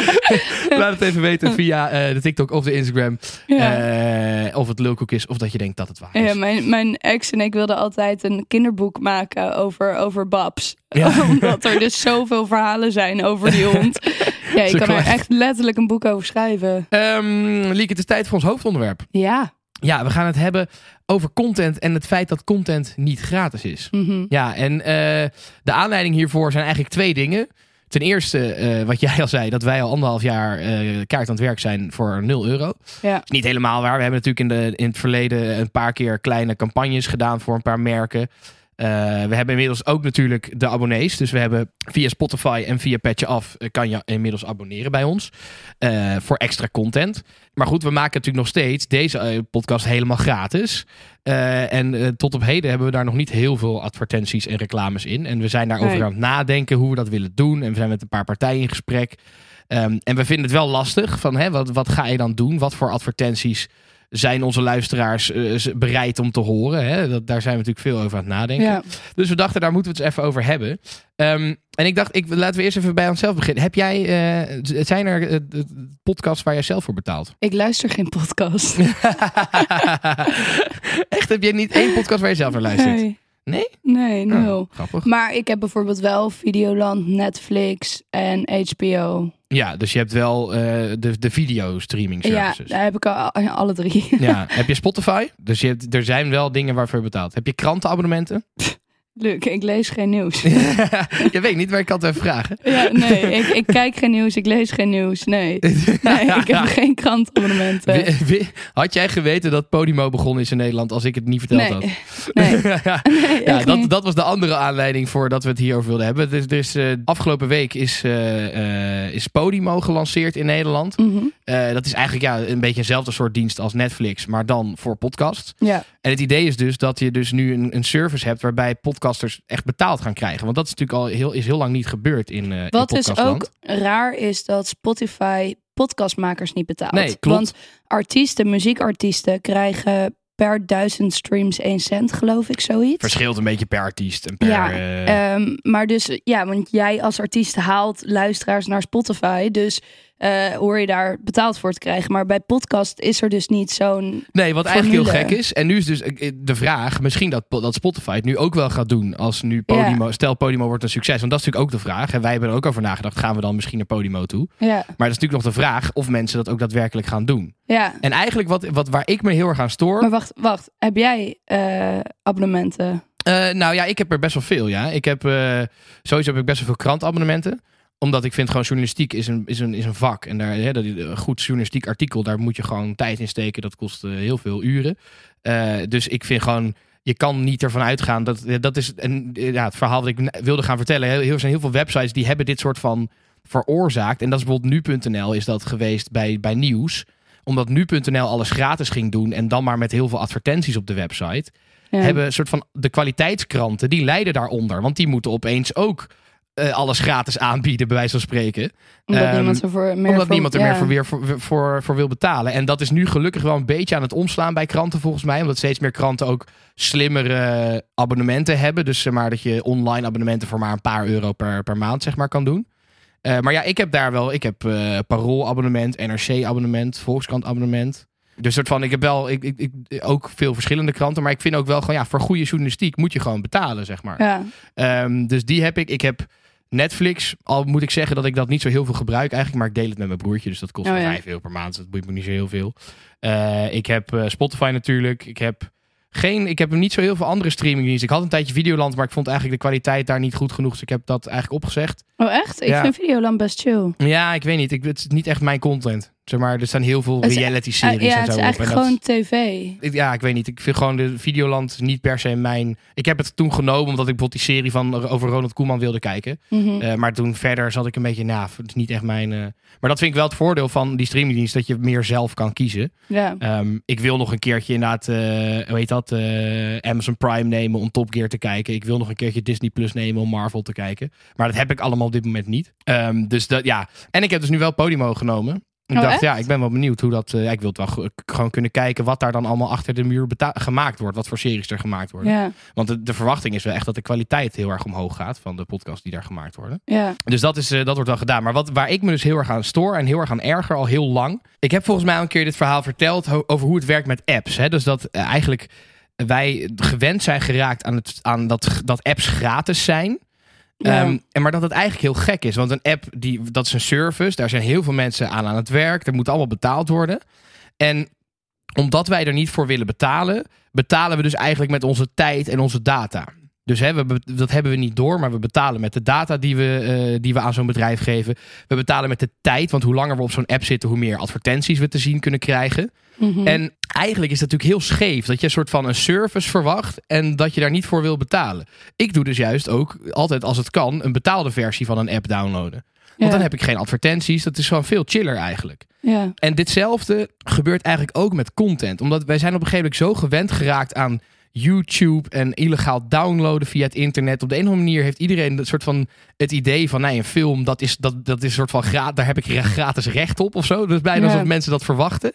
ja. Laat het even weten via eh, de TikTok of de Instagram. Eh, of het lulkoek is of dat je denkt dat het waar is.
Ja, mijn, mijn ex en ik wilden altijd een kinderboek maken over, over Babs. Omdat er dus zoveel verhalen zijn over die hond. Ja, je kan er echt letterlijk een boek over schrijven.
Liek, het is tijd voor ons hoofdonderwerp.
Ja.
Ja, we gaan het hebben over content en het feit dat content niet gratis is.
Mhm.
Ja, en eh, de aanleiding hiervoor zijn eigenlijk twee dingen. Ten eerste, eh, wat <laughs> jij al zei, dat wij al anderhalf jaar eh, kaart aan het werk zijn voor 0 euro.
Ja.
is niet helemaal waar. We hebben natuurlijk in, de, in het verleden een paar keer kleine campagnes gedaan voor een paar merken. Eh, we hebben inmiddels ook natuurlijk de abonnees. Dus we hebben via Spotify en via Petje Af eh, kan je inmiddels abonneren bij ons. eh, voor extra content. Maar goed, we maken natuurlijk nog steeds deze podcast helemaal gratis. En tot op heden hebben we daar nog niet heel veel advertenties en reclames in. En we zijn daarover
Nee.
aan het nadenken hoe we dat willen doen. En we zijn met een paar partijen in gesprek. Ehm, en we vinden het wel lastig van hè, wat, wat ga je dan doen? Wat voor advertenties zijn onze luisteraars eh, bereid om te horen? Hè? Dat, daar zijn we natuurlijk veel over aan het nadenken.
Ja.
Dus we dachten, daar moeten we het eens even over hebben. Ehm, en ik dacht, ik, laten we eerst even bij onszelf beginnen. Heb jij, eh, zijn er eh, podcasts waar jij zelf voor betaalt?
Ik luister geen podcast. <laughs>
Echt, heb jij niet één podcast waar je zelf naar luistert?
Nee.
Nee?
Nee, nul.
Oh, grappig.
Maar ik heb bijvoorbeeld wel Videoland, Netflix en HBO.
Ja, dus je hebt wel eh, de, de video streaming
Ja,
services.
daar heb ik al, alle drie.
Ja, heb je Spotify? Dus je hebt, er zijn wel dingen waarvoor je betaalt. Heb je krantenabonnementen? <laughs>
Leuk, ik lees geen nieuws. <laughs>
je weet niet, maar ik het even vragen.
Ja, nee, ik, ik kijk geen nieuws, ik lees geen nieuws. Nee, nee ik heb <laughs> geen krantabonnementen.
Wi- Had jij geweten dat Podimo begonnen is in Nederland als ik het niet verteld had? <laughs>
Nee, nee,
ja,
nee,
ja dat,
niet.
dat was de andere aanleiding voor dat we het hierover wilden hebben. Dus, dus eh, afgelopen week is, eh, eh, is Podimo gelanceerd in Nederland.
Mhm,
Eh, dat is eigenlijk ja, een beetje eenzelfde soort dienst als Netflix, maar dan voor podcast.
Ja,
En het idee is dus dat je dus nu een, een service hebt waarbij podcasters echt betaald gaan krijgen. Want dat is natuurlijk al heel, is heel lang niet gebeurd in, in
wat dus ook raar is dat Spotify podcastmakers niet betaalt.
Nee, klopt.
Want artiesten, muziekartiesten krijgen per duizend streams 1 cent, geloof ik, zoiets.
Verschilt een beetje per artiest en per...
Ja,
eh,
Ehm, maar dus, ja, want jij als artiest haalt luisteraars naar Spotify. Dus eh, hoor je daar betaald voor te krijgen. Maar bij podcast is er dus niet zo'n...
Nee, wat eigenlijk heel gek is. En nu is dus eh, de vraag, misschien dat, dat Spotify het nu ook wel gaat doen. Als nu Podimo, stel Podimo wordt een succes. Want dat is natuurlijk ook de vraag. En wij hebben er ook over nagedacht, gaan we dan misschien naar Podimo toe?
Ja,
Maar dat is natuurlijk nog de vraag of mensen dat ook daadwerkelijk gaan doen.
ja.
En eigenlijk wat, wat waar ik me heel erg aan stoor.
Maar wacht, wacht. Heb jij eh, abonnementen?
Eh, nou ja, ik heb er best wel veel, ja. Ik heb, eh, sowieso heb ik best wel veel krantabonnementen. Omdat ik vind gewoon journalistiek is een, is een, is een vak. En daar, hè, dat, een goed journalistiek artikel, daar moet je gewoon tijd in steken. Dat kost eh, heel veel uren. Eh, dus ik vind gewoon, je kan niet ervan uitgaan. Dat, dat is een, ja, het verhaal wat ik wilde gaan vertellen. Heel, heel, er zijn heel veel websites die hebben dit soort van veroorzaakt. En dat is bijvoorbeeld nu.nl is dat geweest bij, bij nieuws. Omdat nu.nl alles gratis ging doen. En dan maar met heel veel advertenties op de website
Ja.
hebben een soort van de kwaliteitskranten, die lijden daaronder. Want die moeten opeens ook eh, alles gratis aanbieden, bij wijze van spreken.
Omdat
Ehm,
niemand er voor meer
omdat
voor-
niemand er
ja.
meer voor, weer voor, voor, voor wil betalen. En dat is nu gelukkig wel een beetje aan het omslaan bij kranten volgens mij. Omdat steeds meer kranten ook slimmere abonnementen hebben. Dus zeg maar dat je online abonnementen voor maar een paar euro per, per maand zeg maar, kan doen. Eh, maar ja, ik heb daar wel. Ik heb eh Parool abonnement, NRC abonnement, Volkskrant abonnement. Dus soort van, ik heb wel ik, ik, ik, ook veel verschillende kranten. Maar ik vind ook wel gewoon, ja, voor goede journalistiek moet je gewoon betalen, zeg maar.
Ja,
Ehm, dus die heb ik. Ik heb Netflix. Al moet ik zeggen dat ik dat niet zo heel veel gebruik eigenlijk. Maar ik deel het met mijn broertje. Dus dat kost
Oh,
me
ja.
5 euro per maand. Dus dat boeit me niet zo heel veel. Eh, ik heb eh, Spotify natuurlijk. Ik heb geen, ik heb niet zo heel veel andere streamingdiensten. Ik had een tijdje Videoland, maar ik vond eigenlijk de kwaliteit daar niet goed genoeg. Dus ik heb dat eigenlijk opgezegd.
Oh, echt? Ik
Ja.
vind Videoland best chill.
Ja, ik weet niet. Ik, het is niet echt mijn content. Zeg maar, er staan heel veel
Het is-
reality
Ah,
series
ja,
en
het
zo
is
op.
eigenlijk gewoon tv.
ik- ja, ik weet niet. Ik vind gewoon de Videoland niet per se mijn... Ik heb het toen genomen omdat ik bijvoorbeeld die serie van over Ronald Koeman wilde kijken.
Mhm.
Eh, maar toen verder zat ik een beetje, nou, het is niet echt mijn... eh, Maar dat vind ik wel het voordeel van die streamingdienst, dat je meer zelf kan kiezen.
ja.
Ehm, ik wil nog een keertje inderdaad, eh hoe heet dat, Amazon Prime nemen om Top Gear te kijken. Ik wil nog een keertje Disney Plus nemen om Marvel te kijken. Maar dat heb ik allemaal op dit moment niet. Ehm, dus dat, ja. En ik heb dus nu wel Podimo genomen. Ik
Oh,
dacht,
echt?
ja, ik ben wel benieuwd hoe dat... eh, ja, ik wil het wel gewoon kunnen kijken wat daar dan allemaal achter de muur gemaakt wordt. Wat voor series er gemaakt worden.
ja,
Want de, de verwachting is wel echt dat de kwaliteit heel erg omhoog gaat van de podcasts die daar gemaakt worden.
ja.
Dus dat, is, eh, dat wordt wel gedaan. Maar wat, waar ik me dus heel erg aan stoor en heel erg aan erger al heel lang. Ik heb volgens mij al een keer dit verhaal verteld over hoe het werkt met apps. Hè? Dus dat eh, eigenlijk wij gewend zijn geraakt aan, het, aan dat, dat apps gratis zijn.
Ja.
Ehm, en maar dat het eigenlijk heel gek is. Want een app, die, dat is een service. Daar zijn heel veel mensen aan aan het werk. Er moet allemaal betaald worden. En omdat wij er niet voor willen betalen, betalen we dus eigenlijk met onze tijd en onze data. Dus hè, we, dat hebben we niet door, maar we betalen met de data die we, eh, die we aan zo'n bedrijf geven. We betalen met de tijd, want hoe langer we op zo'n app zitten, hoe meer advertenties we te zien kunnen krijgen.
Mhm.
En eigenlijk is het natuurlijk heel scheef dat je een soort van een service verwacht en dat je daar niet voor wil betalen. Ik doe dus juist ook altijd als het kan een betaalde versie van een app downloaden. Want
Ja.
dan heb ik geen advertenties. Dat is gewoon veel chiller eigenlijk.
ja.
En ditzelfde gebeurt eigenlijk ook met content. Omdat wij zijn op een gegeven moment zo gewend geraakt aan YouTube en illegaal downloaden via het internet. Op de een of andere manier heeft iedereen het soort van het idee van nee, een film dat is, dat, dat is een soort van daar heb ik gratis recht op of zo. Dus bijna
Ja.
alsof mensen dat verwachten.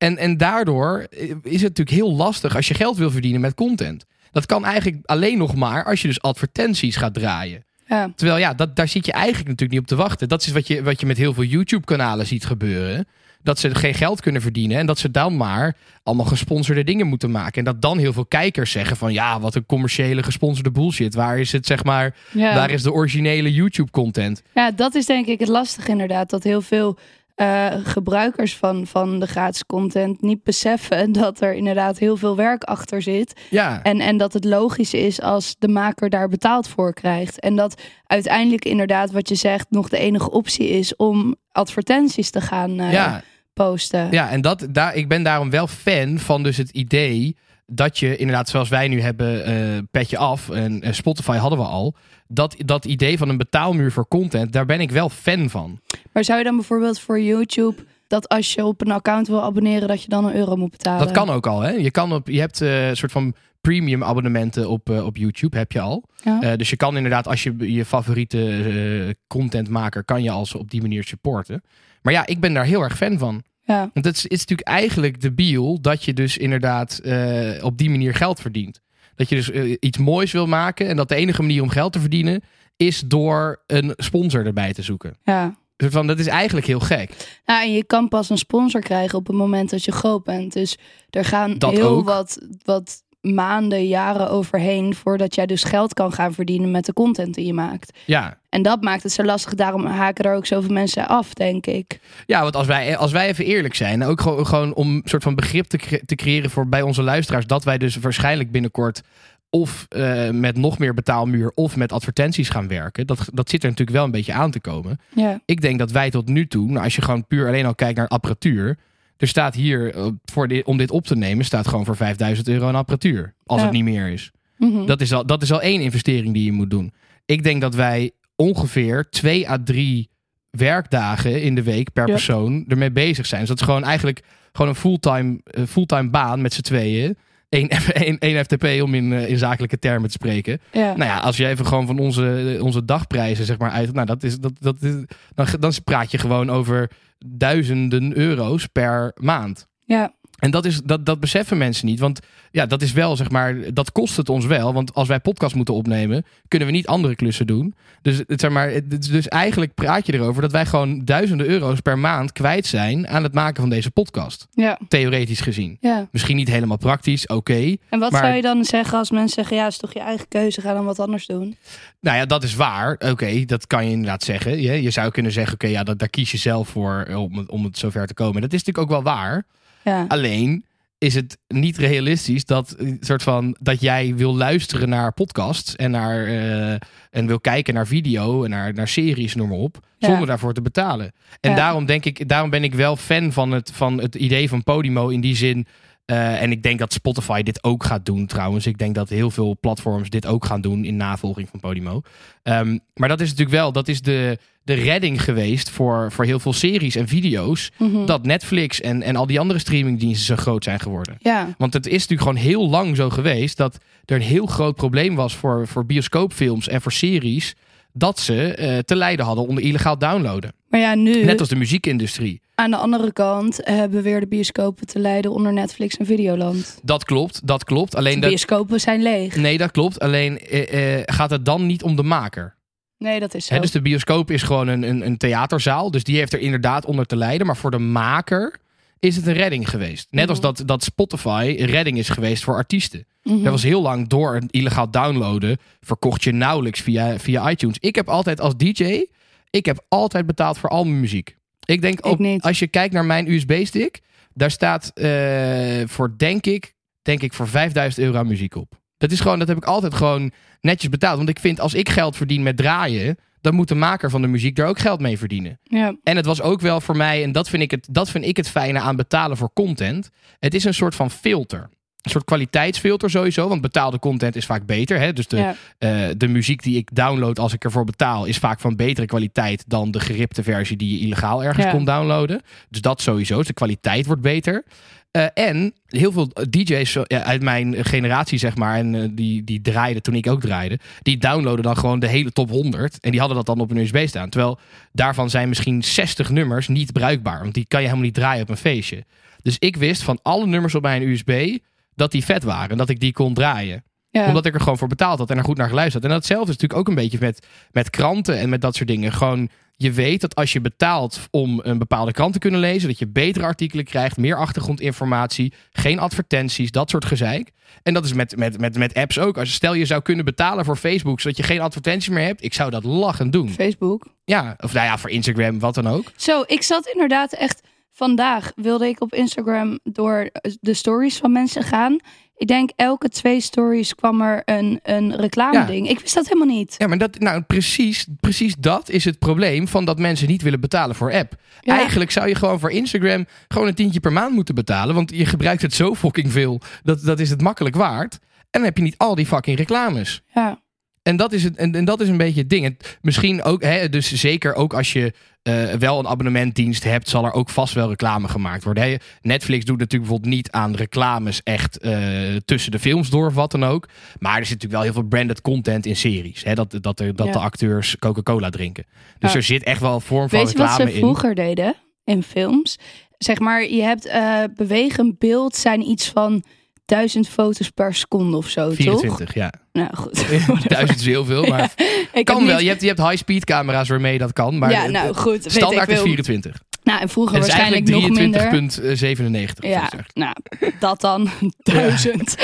En, en daardoor is het natuurlijk heel lastig als je geld wil verdienen met content. Dat kan eigenlijk alleen nog maar als je dus advertenties gaat draaien.
ja.
Terwijl ja, dat, daar zit je eigenlijk natuurlijk niet op te wachten. Dat is wat je, wat je met heel veel YouTube-kanalen ziet gebeuren. Dat ze geen geld kunnen verdienen. En dat ze dan maar allemaal gesponsorde dingen moeten maken. En dat dan heel veel kijkers zeggen van... ja, wat een commerciële gesponsorde bullshit. Waar is het, zeg maar...
Ja.
Waar is de originele YouTube-content?
Ja, dat is denk ik het lastige inderdaad. Dat heel veel eh, gebruikers van, van de gratis content niet beseffen <laughs> dat er inderdaad heel veel werk achter zit.
Ja,
En, en dat het logisch is als de maker daar betaald voor krijgt. En dat uiteindelijk inderdaad wat je zegt nog de enige optie is om advertenties te gaan eh,
ja,
posten.
ja, en dat, daar, ik ben daarom wel fan van dus het idee... dat je inderdaad, zoals wij nu hebben, eh petje af... en Spotify hadden we al... Dat, dat idee van een betaalmuur voor content... daar ben ik wel fan van.
Maar zou je dan bijvoorbeeld voor YouTube dat als je op een account wil abonneren dat je dan een euro moet betalen?
Dat kan ook al, hè? Je, kan op, je hebt eh, een soort van premium abonnementen op, eh, op YouTube, heb je al.
Ja.
Dus je kan inderdaad, als je je favoriete contentmaker, kan je als op die manier supporten. Maar ja, ik ben daar heel erg fan van.
Ja,
Want het is, het is natuurlijk eigenlijk debiel dat je dus inderdaad eh, op die manier geld verdient. Dat je dus eh, iets moois wil maken en dat de enige manier om geld te verdienen is door een sponsor erbij te zoeken.
ja.
Dus van, dat is eigenlijk heel gek.
Nou, en je kan pas een sponsor krijgen op het moment dat je groot bent. Dus er gaan
Dat
heel
ook.
wat, wat maanden, jaren overheen voordat jij dus geld kan gaan verdienen met de content die je maakt.
Ja,
En dat maakt het zo lastig. Daarom haken er ook zoveel mensen af, denk ik.
Ja, want als wij, als wij even eerlijk zijn, ook gewoon, gewoon om een soort van begrip te, cre- te creëren voor bij onze luisteraars, dat wij dus waarschijnlijk binnenkort of eh, met nog meer betaalmuur of met advertenties gaan werken. Dat, dat zit er natuurlijk wel een beetje aan te komen.
Ja,
Ik denk dat wij tot nu toe, nou, als je gewoon puur alleen al kijkt naar apparatuur, er staat hier, eh, voor dit, om dit op te nemen, staat gewoon voor 5000 euro een apparatuur. Als
Ja.
het niet meer is.
Mhm.
Dat is, al, dat is al één investering die je moet doen. Ik denk dat wij ongeveer twee à drie werkdagen in de week per
Ja.
persoon ermee bezig zijn. Dus dat is gewoon eigenlijk gewoon een fulltime, eh, fulltime baan met z'n tweeën. Eén, <laughs> één, één FTP om in, eh, in zakelijke termen te spreken.
ja.
Nou ja, als je even gewoon van onze, onze dagprijzen zeg maar uit... Nou, dat is, dat, dat is, dan, dan praat je gewoon over duizenden euro's per maand.
ja.
En dat, is, dat, dat beseffen mensen niet. Want ja, dat is wel, zeg maar, dat kost het ons wel. Want als wij podcast moeten opnemen, kunnen we niet andere klussen doen. Dus, het, zeg maar, het- dus eigenlijk praat je erover dat wij gewoon duizenden euro's per maand kwijt zijn aan het maken van deze podcast.
ja.
Theoretisch gezien.
ja.
Misschien niet helemaal praktisch, oké.
En wat
Maar-
zou je dan zeggen als mensen zeggen... ja, is toch je eigen keuze, ga dan wat anders doen?
Nou ja, dat is waar. Oké, dat kan je inderdaad zeggen. Je, je zou kunnen zeggen, oké, ja, dat, daar kies je zelf voor om, om het zover te komen. Dat is natuurlijk ook wel waar.
Ja,
Alleen, is het niet realistisch dat, eh, soort van, dat jij wil luisteren naar podcasts en, naar, eh, en wil kijken naar video en naar, naar series, noem maar op,
Ja.
zonder daarvoor te betalen. En
Ja.
daarom, denk ik, daarom ben ik wel fan van het, van het idee van Podimo in die zin. Eh, en ik denk dat Spotify dit ook gaat doen trouwens. Ik denk dat heel veel platforms dit ook gaan doen in navolging van Podimo. Ehm, maar dat is natuurlijk wel, dat is de, de redding geweest voor, voor heel veel series en video's.
Mhm.
Dat Netflix en, en al die andere streamingdiensten zo groot zijn geworden.
Ja,
Want het is natuurlijk gewoon heel lang zo geweest dat er een heel groot probleem was voor, voor bioscoopfilms en voor series. Dat ze eh, te lijden hadden onder illegaal downloaden.
maar ja, nu
Net als de muziekindustrie.
Aan de andere kant hebben weer de bioscopen te lijden onder Netflix en Videoland.
Dat klopt, dat klopt.
De
Alleen dat,
bioscopen zijn leeg.
nee, dat klopt. Alleen eh, eh, gaat het dan niet om de maker.
Nee, dat is zo.
Dus de bioscoop is gewoon een, een, een theaterzaal. Dus die heeft er inderdaad onder te lijden. Maar voor de maker is het een redding geweest. Net als
Mhm.
dat, dat Spotify een redding is geweest voor artiesten.
Mhm.
Dat was heel lang door een illegaal downloaden. Verkocht je nauwelijks via, via iTunes. Ik heb altijd als DJ. Ik heb altijd betaald voor al mijn muziek. Ik denk
Ik
ook, als je kijkt naar mijn USB-stick. Daar staat eh, voor, denk ik, denk ik, voor 5000 euro aan muziek op. Dat is gewoon, dat heb ik altijd gewoon netjes betaald. Want ik vind, als ik geld verdien met draaien. Dan moet de maker van de muziek daar ook geld mee verdienen.
ja.
En het was ook wel voor mij, en dat vind ik het, dat vind ik het fijne aan betalen voor content. Het is een soort van filter. Een soort kwaliteitsfilter sowieso, want betaalde content is vaak beter. Hè? Dus de,
Ja.
eh, de muziek die ik download als ik ervoor betaal, is vaak van betere kwaliteit dan de geripte versie die je illegaal ergens
Ja.
kon downloaden. Dus dat sowieso. Dus de kwaliteit wordt beter. Eh, en heel veel DJ's ja, uit mijn generatie, zeg maar, en eh, die, die draaiden toen ik ook draaide, die downloaden dan gewoon de hele top 100. En die hadden dat dan op een USB staan. Terwijl daarvan zijn misschien 60 nummers niet bruikbaar. Want die kan je helemaal niet draaien op een feestje. Dus ik wist van alle nummers op mijn USB dat die vet waren. En dat ik die kon draaien.
Ja.
Omdat ik er gewoon voor betaald had en er goed naar geluisterd had. En datzelfde is natuurlijk ook een beetje met, met kranten en met dat soort dingen. Gewoon, je weet dat als je betaalt om een bepaalde krant te kunnen lezen, dat je betere artikelen krijgt, meer achtergrondinformatie, geen advertenties, dat soort gezeik. En dat is met, met, met, met apps ook. Als stel je zou kunnen betalen voor Facebook, zodat je geen advertenties meer hebt, ik zou dat lachend doen.
Facebook.
Ja, of nou ja, voor Instagram, wat dan ook.
Zo, ik zat inderdaad echt... Vandaag wilde ik op Instagram door de stories van mensen gaan. Ik denk elke twee stories kwam er een, een reclame
Ja.
ding. Ik wist dat helemaal niet.
Ja, maar dat, nou, precies, precies dat is het probleem van dat mensen niet willen betalen voor app.
Ja.
Eigenlijk zou je gewoon voor Instagram gewoon een tientje per maand moeten betalen. Want je gebruikt het zo fucking veel. Dat, dat is het makkelijk waard. En dan heb je niet al die fucking reclames.
Ja.
En dat is, het, en, en dat is een beetje het ding. Het, misschien ook, hè, dus zeker ook als je eh, wel een abonnementdienst hebt, zal er ook vast wel reclame gemaakt worden. Hè. Netflix doet natuurlijk bijvoorbeeld niet aan reclames echt eh, tussen de films door of wat dan ook. Maar er zit natuurlijk wel heel veel branded content in series. Hè, dat dat, er, dat
Ja.
de acteurs Coca-Cola drinken. Dus
Ja.
er zit echt wel een vorm van
Weet je wat
reclame
ze
in.
vroeger deden in films? Zeg maar, je hebt eh bewegend beeld zijn iets van duizend foto's per seconde of zo, toch?
24, ja.
Nou goed. <laughs>
Duizend is heel veel, maar <laughs> kan wel.
niet-
Je hebt, je hebt high-speed camera's waarmee dat kan. Maar
ja, nou goed. Weet
standaard
ik
is
veel.
24.
Nou, en vroeger waarschijnlijk nog minder.
23,97. of
Ja, nou, dat dan. <laughs> Duizend.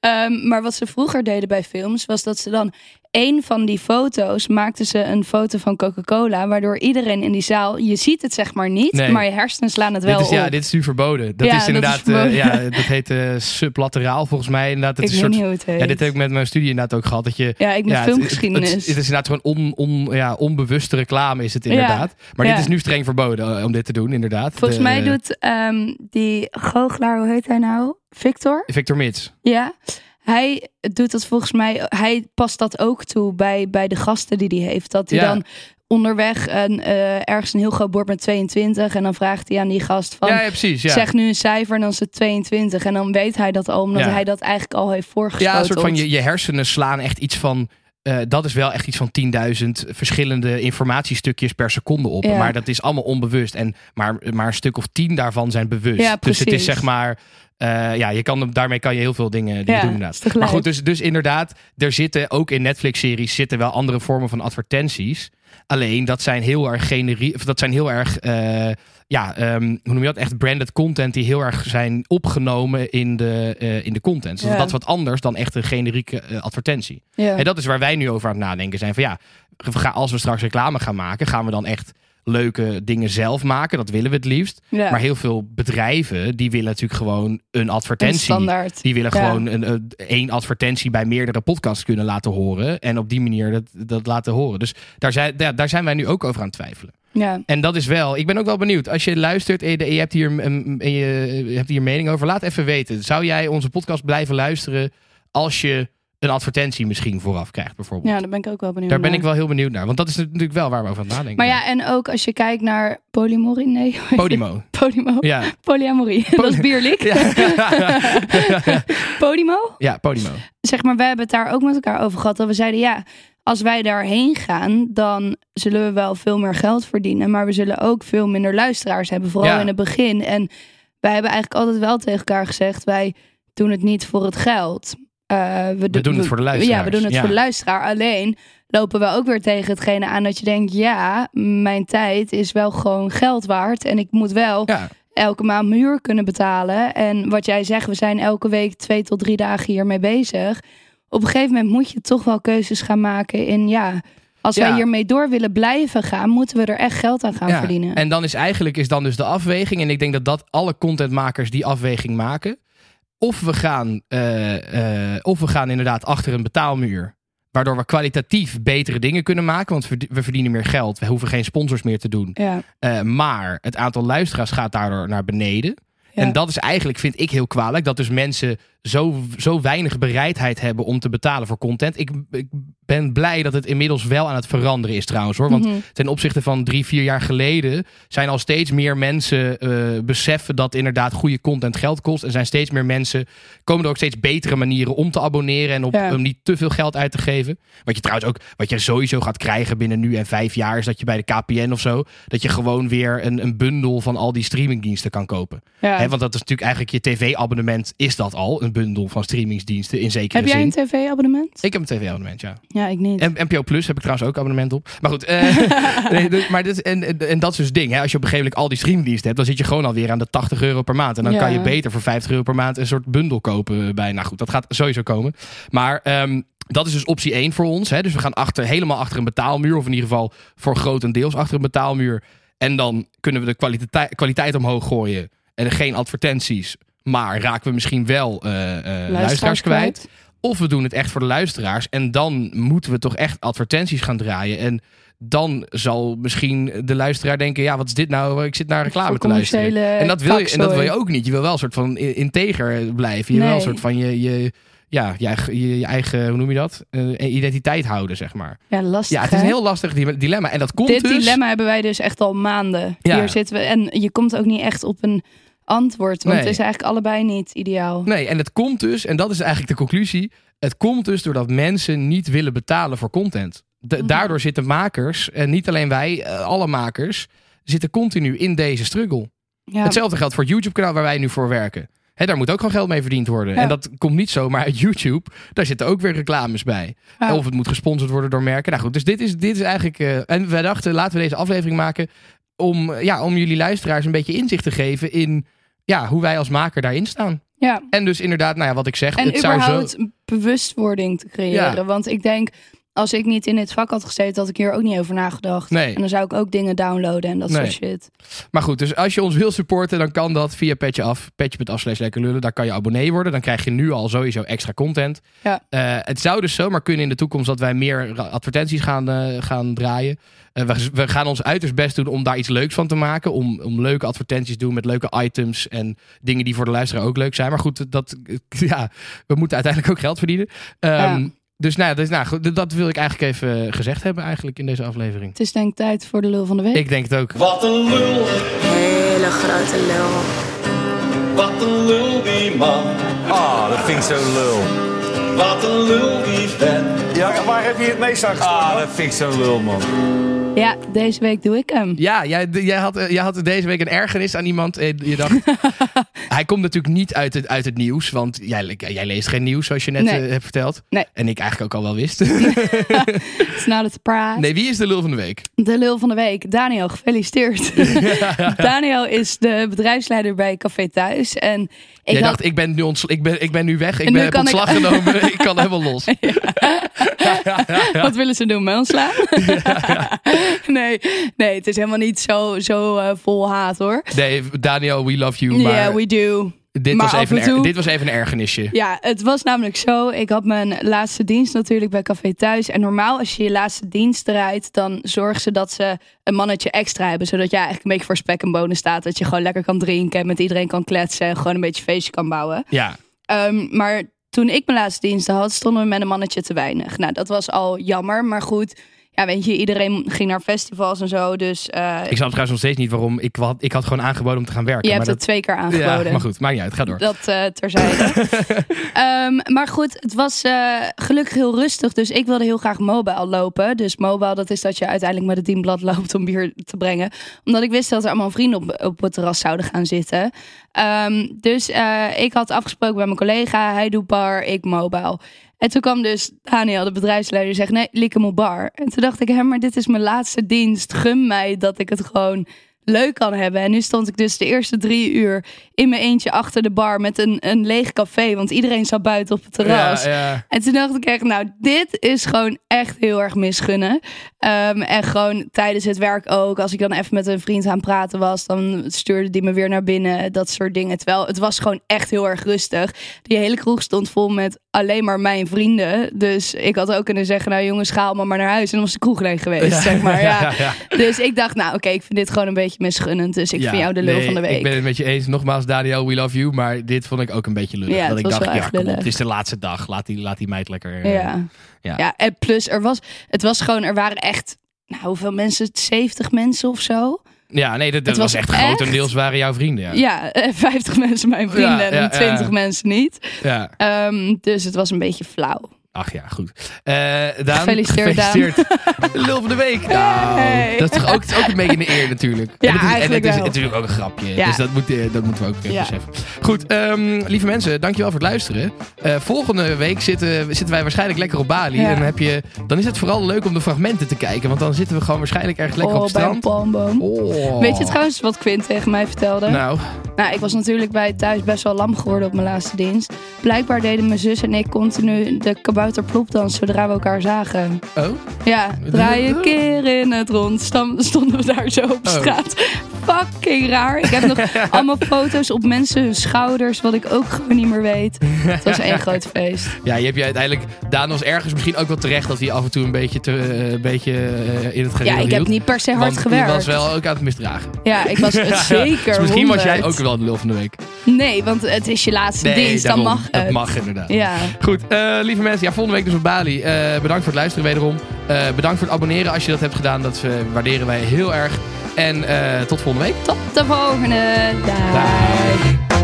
Ehm, maar wat ze vroeger deden bij films, was dat ze dan één van die foto's maakten ze een foto van Coca-Cola, waardoor iedereen in die zaal, je ziet het zeg maar niet,
Nee.
maar je hersenen slaan het wel
Dit is, ja,
op.
dit is nu verboden. Dat
Ja,
is
dat is
inderdaad, eh,
verboden.
ja, dat heet eh, sublateraal volgens mij. Inderdaad, het
ik
is
weet
een
niet
soort,
hoe het heet.
ja, dit heb ik met mijn studie inderdaad ook gehad. Dat je,
Ja, ik met
ja, het-
filmgeschiedenis.
Het, het, is inderdaad gewoon on, on, ja, onbewuste reclame is het inderdaad. Maar dit is nu streng verboden eh, om dit te doen, inderdaad.
Volgens
De-
mij doet ehm, die goochelaar, hoe heet hij nou? Victor?
Victor Mits.
Ja. Hij doet dat volgens mij, hij past dat ook toe bij, bij de gasten die hij heeft. Dat hij
Ja.
dan onderweg een, eh, ergens een heel groot bord met 22 en dan vraagt hij aan die gast van...
Ja, ja, precies. Ja.
Zeg nu een cijfer en dan is het 22. En dan weet hij dat al, omdat hij dat eigenlijk al heeft voorgeschoten.
Ja, een soort van je, je hersenen slaan echt iets van. eh, dat is wel echt iets van 10.000 verschillende informatiestukjes per seconde op.
Ja.
Maar dat is allemaal onbewust. En maar, maar een stuk of tien daarvan zijn bewust.
Ja,
dus het is zeg maar. Eh, ja, je kan, daarmee kan je heel veel dingen,
Ja,
doen inderdaad. Maar goed, dus, dus inderdaad, er zitten ook in Netflix-series zitten wel andere vormen van advertenties. Alleen dat zijn heel erg generiek. Of dat zijn heel erg. eh, ja, ehm, hoe noem je dat? Echt branded content die heel erg zijn opgenomen in de, eh, in de content. Dus
Ja.
dat is wat anders dan echt een generieke advertentie.
ja.
En dat is waar wij nu over aan het nadenken zijn. Van ja, als we straks reclame gaan maken, gaan we dan echt leuke dingen zelf maken. Dat willen we het liefst.
Ja.
Maar heel veel bedrijven, die willen natuurlijk gewoon een
Een
advertentie.
standaard.
Die willen
Ja.
gewoon een, een, één advertentie bij meerdere podcasts kunnen laten horen. En op die manier dat, dat laten horen. Dus daar zijn, daar, daar zijn wij nu ook over aan het twijfelen.
Ja.
En dat is wel, ik ben ook wel benieuwd. Als je luistert en je, en je hebt, hier, een- en je, je hebt hier mening over, laat even weten. Zou jij onze podcast blijven luisteren als je een advertentie misschien vooraf krijgt, bijvoorbeeld?
ja, daar ben ik ook wel benieuwd
Daar ben
naar.
ik wel heel benieuwd naar. Want dat is natuurlijk wel waar we over aan nadenken
Maar ja, en ook als je kijkt naar polymorie, nee.
Podimo.
Podimo.
Ja.
Polyamorie. <laughs> dat is bierlijk.
Ja. <laughs> <laughs>
Podimo.
ja, Podimo.
Zeg maar, we hebben het daar ook met elkaar over gehad. Dat we zeiden, ja, als wij daarheen gaan, dan zullen we wel veel meer geld verdienen. Maar we zullen ook veel minder luisteraars hebben. Vooral
Ja.
in het begin. En wij hebben eigenlijk altijd wel tegen elkaar gezegd, wij doen het niet voor het geld. Eh, we,
doen het voor de
Ja,
luisteraars.
we doen het
Ja.
voor de luisteraar. Alleen lopen we ook weer tegen hetgene aan dat je denkt, ja, mijn tijd is wel gewoon geld waard. En ik moet wel
Ja.
elke maand mijn huur kunnen betalen. En wat jij zegt, we zijn elke week twee tot drie dagen hiermee bezig. Op een gegeven moment moet je toch wel keuzes gaan maken in ja. Als
Ja.
wij hiermee door willen blijven gaan, moeten we er echt geld aan gaan
Ja,
verdienen.
En dan is eigenlijk is dan dus de afweging. En ik denk dat dat alle contentmakers die afweging maken. Of we gaan, eh, eh, of we gaan inderdaad achter een betaalmuur. Waardoor we kwalitatief betere dingen kunnen maken. Want we- verdienen meer geld. We hoeven geen sponsors meer te doen.
Ja,
Eh, maar het aantal luisteraars gaat daardoor naar beneden.
Ja.
En dat is eigenlijk, vind ik heel kwalijk, dat dus mensen zo, zo weinig bereidheid hebben om te betalen voor content. Ik, ik ben blij dat het inmiddels wel aan het veranderen is trouwens hoor. Want
Mhm.
ten opzichte van drie, vier jaar geleden zijn al steeds meer mensen eh, beseffen dat inderdaad goede content geld kost. En zijn steeds meer mensen, komen er ook steeds betere manieren om te abonneren en op,
Ja.
om niet te veel geld uit te geven. Wat je trouwens ook, wat je sowieso gaat krijgen binnen nu en vijf jaar, is dat je bij de KPN of zo, dat je gewoon weer een, een bundel van al die streamingdiensten kan kopen.
ja.
Want dat is natuurlijk eigenlijk je tv-abonnement, is dat al, een bundel van streamingsdiensten in zekere
Heb jij
zin.
een tv-abonnement?
Ik heb een tv-abonnement, ja.
Ja, ik niet.
En NPO Plus heb ik trouwens ook abonnement op. Maar goed, eh, <laughs> nee, dus- maar dit, en, en, en dat is dus het ding. Hè? Als je op een gegeven moment al die streamdiensten hebt, dan zit je gewoon alweer aan de 80 euro per maand. En dan
Ja.
kan je beter voor 50 euro per maand een soort bundel kopen bij. Nou goed, dat gaat sowieso komen. Maar ehm, dat is dus optie 1 voor ons. Hè? Dus we gaan achter, helemaal achter een betaalmuur. Of in ieder geval voor grotendeels achter een betaalmuur. En dan kunnen we de kwaliteit, kwaliteit omhoog gooien. En er geen advertenties. Maar raken we misschien wel eh, eh, luisteraars kwijt. Of we doen het echt voor de luisteraars. En dan moeten we toch echt advertenties gaan draaien. En dan zal misschien de luisteraar denken: ja, wat is dit nou? Ik zit naar reclame te luisteren. En dat, wil je, en dat wil je ook niet. Je wil wel een soort van integer blijven. Je wil
Nee.
een soort van je, je, ja, je, eigen- je, je eigen, hoe noem je dat? Eh, identiteit houden, zeg maar.
Ja, lastig.
Ja, het is een heel lastig di- dilemma. En dat komt
Dit
dus...
dilemma hebben wij dus echt al maanden.
Ja.
Hier zitten we. En je komt ook niet echt op een antwoord. Want
Nee.
het is eigenlijk allebei niet ideaal.
Nee, en het komt dus, en dat is eigenlijk de conclusie. Het komt dus doordat mensen niet willen betalen voor content.
Mhm.
Daardoor zitten makers, en niet alleen wij, eh, alle makers, zitten continu in deze struggle.
Ja,
Hetzelfde geldt voor het YouTube-kanaal waar wij nu voor werken. Hè, daar moet ook gewoon geld mee verdiend worden.
Ja.
En dat komt niet zomaar uit YouTube. Daar zitten ook weer reclames bij.
Ja.
Of het moet gesponsord worden door merken. Nou goed, dus dit is, dit is eigenlijk... eh, en wij dachten, laten we deze aflevering maken... om, ja, om jullie luisteraars een beetje inzicht te geven... in ja, hoe wij als maker daarin staan.
ja.
En dus inderdaad, nou ja, wat ik zeg...
En
het zou zo...
bewustwording te creëren.
Ja.
Want ik denk, als ik niet in dit vak had gezeten, had ik hier ook niet over nagedacht.
Nee.
En dan zou ik ook dingen downloaden en dat
Nee.
soort shit.
Maar goed, dus als je ons wil supporten, dan kan dat via Petje Af. Petje.af slash lekker lullen. Daar kan je abonnee worden. Dan krijg je nu al sowieso extra content.
Ja.
Eh, het zou dus zomaar kunnen in de toekomst dat wij meer advertenties gaan, eh, gaan draaien. We, we gaan ons uiterst best doen om daar iets leuks van te maken. Om, om leuke advertenties te doen met leuke items en dingen die voor de luisteraar ook leuk zijn. Maar goed, dat, <laughs> ja, we moeten uiteindelijk ook geld verdienen. Ehm,
Ja.
Dus, nou, ja, dus nou, goed, dat wil ik eigenlijk even gezegd hebben eigenlijk in deze aflevering.
Het is denk ik tijd voor de lul van de week.
Ik denk het ook.
Wat een lul,
Hele grote lul.
wat een lul die man.
Ah, dat vind ik zo lul.
Wat een lul die vent.
Ja, waar heb je het meest aan Ah, dat vind ik zo lul, man.
Ja, deze week doe ik hem.
Ja, jij, jij, had, eh, jij had deze week een ergernis aan iemand. En je dacht, <laughs> hij komt natuurlijk niet uit het, uit het nieuws. Want jij, jij leest geen nieuws, zoals je net
Nee.
eh, hebt verteld.
Nee.
En ik eigenlijk ook al wel wist. <laughs>
It's not a surprise.
nee, wie is de lul van de week?
De lul van de week. Daniel, gefeliciteerd. <laughs> Daniel is de bedrijfsleider bij Café Thuis. En ik
jij
had-
dacht, ik ben nu, ontsla- ik ben, ik ben nu weg. Ik
En
ben
nu
heb
ik-
ontslag genomen. ik kan helemaal los. <laughs>
Wat willen ze doen? Mij ontslaan? <laughs> nee, nee, het is helemaal niet zo, zo eh, vol haat hoor.
Nee, Daniel, we love you.
Ja,
Maar
yeah, we do.
dit,
maar
was even
en
een dit was even een ergernisje.
Ja, het was namelijk zo. Ik had mijn laatste dienst natuurlijk bij Café Thuis. En normaal als je je laatste dienst draait, dan zorgen ze dat ze een mannetje extra hebben. Zodat jij eigenlijk een beetje voor spek en bonen staat. Dat je gewoon lekker kan drinken en met iedereen kan kletsen. En gewoon een beetje feestje kan bouwen.
Ja,
Ehm, maar toen ik mijn laatste diensten had, stonden we met een mannetje te weinig. Nou, dat was al jammer. Maar goed, ja, weet je, iedereen ging naar festivals en zo. Dus eh,
ik snap trouwens nog steeds niet waarom. Ik had, ik had gewoon aangeboden om te gaan werken.
je hebt
maar
het twee keer aangeboden.
Ja, maar goed, maakt niet uit. Ga door.
Dat eh, terzijde. <laughs> Ehm, maar goed, het was eh, gelukkig heel rustig. Dus ik wilde heel graag mobile lopen. Dus mobile, dat is dat je uiteindelijk met het dienblad loopt om bier te brengen. Omdat ik wist dat er allemaal vrienden op, op het terras zouden gaan zitten. Ehm, dus ik had afgesproken bij mijn collega. Hij doet bar, ik mobile. En toen kwam dus Daniel, de bedrijfsleider, zegt nee, Lieke moet bar. En toen dacht ik, hè, maar dit is mijn laatste dienst. Gun mij dat ik het gewoon leuk kan hebben. En nu stond ik dus de eerste drie uur in mijn eentje achter de bar met een, een leeg café. Want iedereen zat buiten op het terras.
Ja, ja.
En toen dacht ik echt, nou, dit is gewoon echt heel erg misgunnen. Ehm, en gewoon tijdens het werk ook. Als ik dan even met een vriend aan het praten was, dan stuurde die me weer naar binnen. Dat soort dingen. Terwijl het was gewoon echt heel erg rustig. Die hele kroeg stond vol met alleen maar mijn vrienden. Dus ik had ook kunnen zeggen, nou jongens, ga allemaal maar naar huis. En dan was de kroeg leeg geweest, zeg maar. <laughs> Ja. Dus ik dacht, nou oké, ik vind dit gewoon een beetje misgunnend. Dus ik vind jou de lul
nee,
van de week.
Ik ben het met je eens. Nogmaals, Daniel, we love you. Maar dit vond ik ook een beetje lullig.
Ja,
dat ik dacht, ja, kom op. Het is de laatste dag. Laat die, laat die meid lekker... eh,
Ja.
Ja.
Ja. en plus er was, het was gewoon, er waren echt, nou hoeveel mensen, 70 mensen of zo.
Ja, nee, dat, was,
was
echt
echt-
grotendeels waren jouw vrienden. Ja.
Ja, eh, <laughs> 50 mensen mijn vrienden en 20
ja.
mensen niet.
Ja.
Ehm, dus het was een beetje flauw.
Ach ja, goed. Eh Daan,
Gefeliciteerd, Daan.
gefeliciteerd. <laughs> Lul van de week. Nou,
Hey.
dat is toch ook, het is ook een beetje een eer natuurlijk.
Ja,
en het is,
eigenlijk
en het is
wel.
natuurlijk ook een grapje.
Ja.
Dus dat, moet, eh, dat moeten we ook eh,
Ja.
beseffen. Goed, ehm, lieve mensen, dankjewel voor het luisteren. Volgende week zitten, zitten wij waarschijnlijk lekker op Bali. En dan, heb je, dan is het vooral leuk om de fragmenten te kijken. Want dan zitten we gewoon waarschijnlijk ergens lekker op
oh,
het
bij een
strand.
palmboom.
Oh.
Weet je trouwens wat Quint tegen mij vertelde?
Nou,
Nou, ik was natuurlijk bij thuis best wel lam geworden op mijn laatste dienst. Blijkbaar deden mijn zus en ik continu de kabouter plopdans zodra we elkaar zagen.
oh.
Ja, draai een keer in het rond. Stonden we daar zo op
Oh.
straat. Fucking raar. Ik heb nog <laughs> allemaal foto's op mensen hun schouders, wat ik ook gewoon niet meer weet. Het was één <laughs> groot feest.
Ja, je hebt je uiteindelijk... Daan was ergens misschien ook wel terecht dat hij af en toe een beetje, te, eh, een beetje eh, in het gereel
Ja, ik heb niet per se hard
Want
gewerkt.
je was wel ook aan het misdragen.
Ja, ik was <laughs> het zeker.
Dus misschien was jij
100.
ook wel de lul van de week.
Nee, want het is je laatste dienst, dan mag het.
Dat mag inderdaad.
Ja.
Goed, eh, lieve mensen. Ja, volgende week dus op Bali. Eh, bedankt voor het luisteren wederom. Eh, bedankt voor het abonneren als je dat hebt gedaan. Dat eh, waarderen wij heel erg. En tot volgende week.
Tot de volgende.
Dag.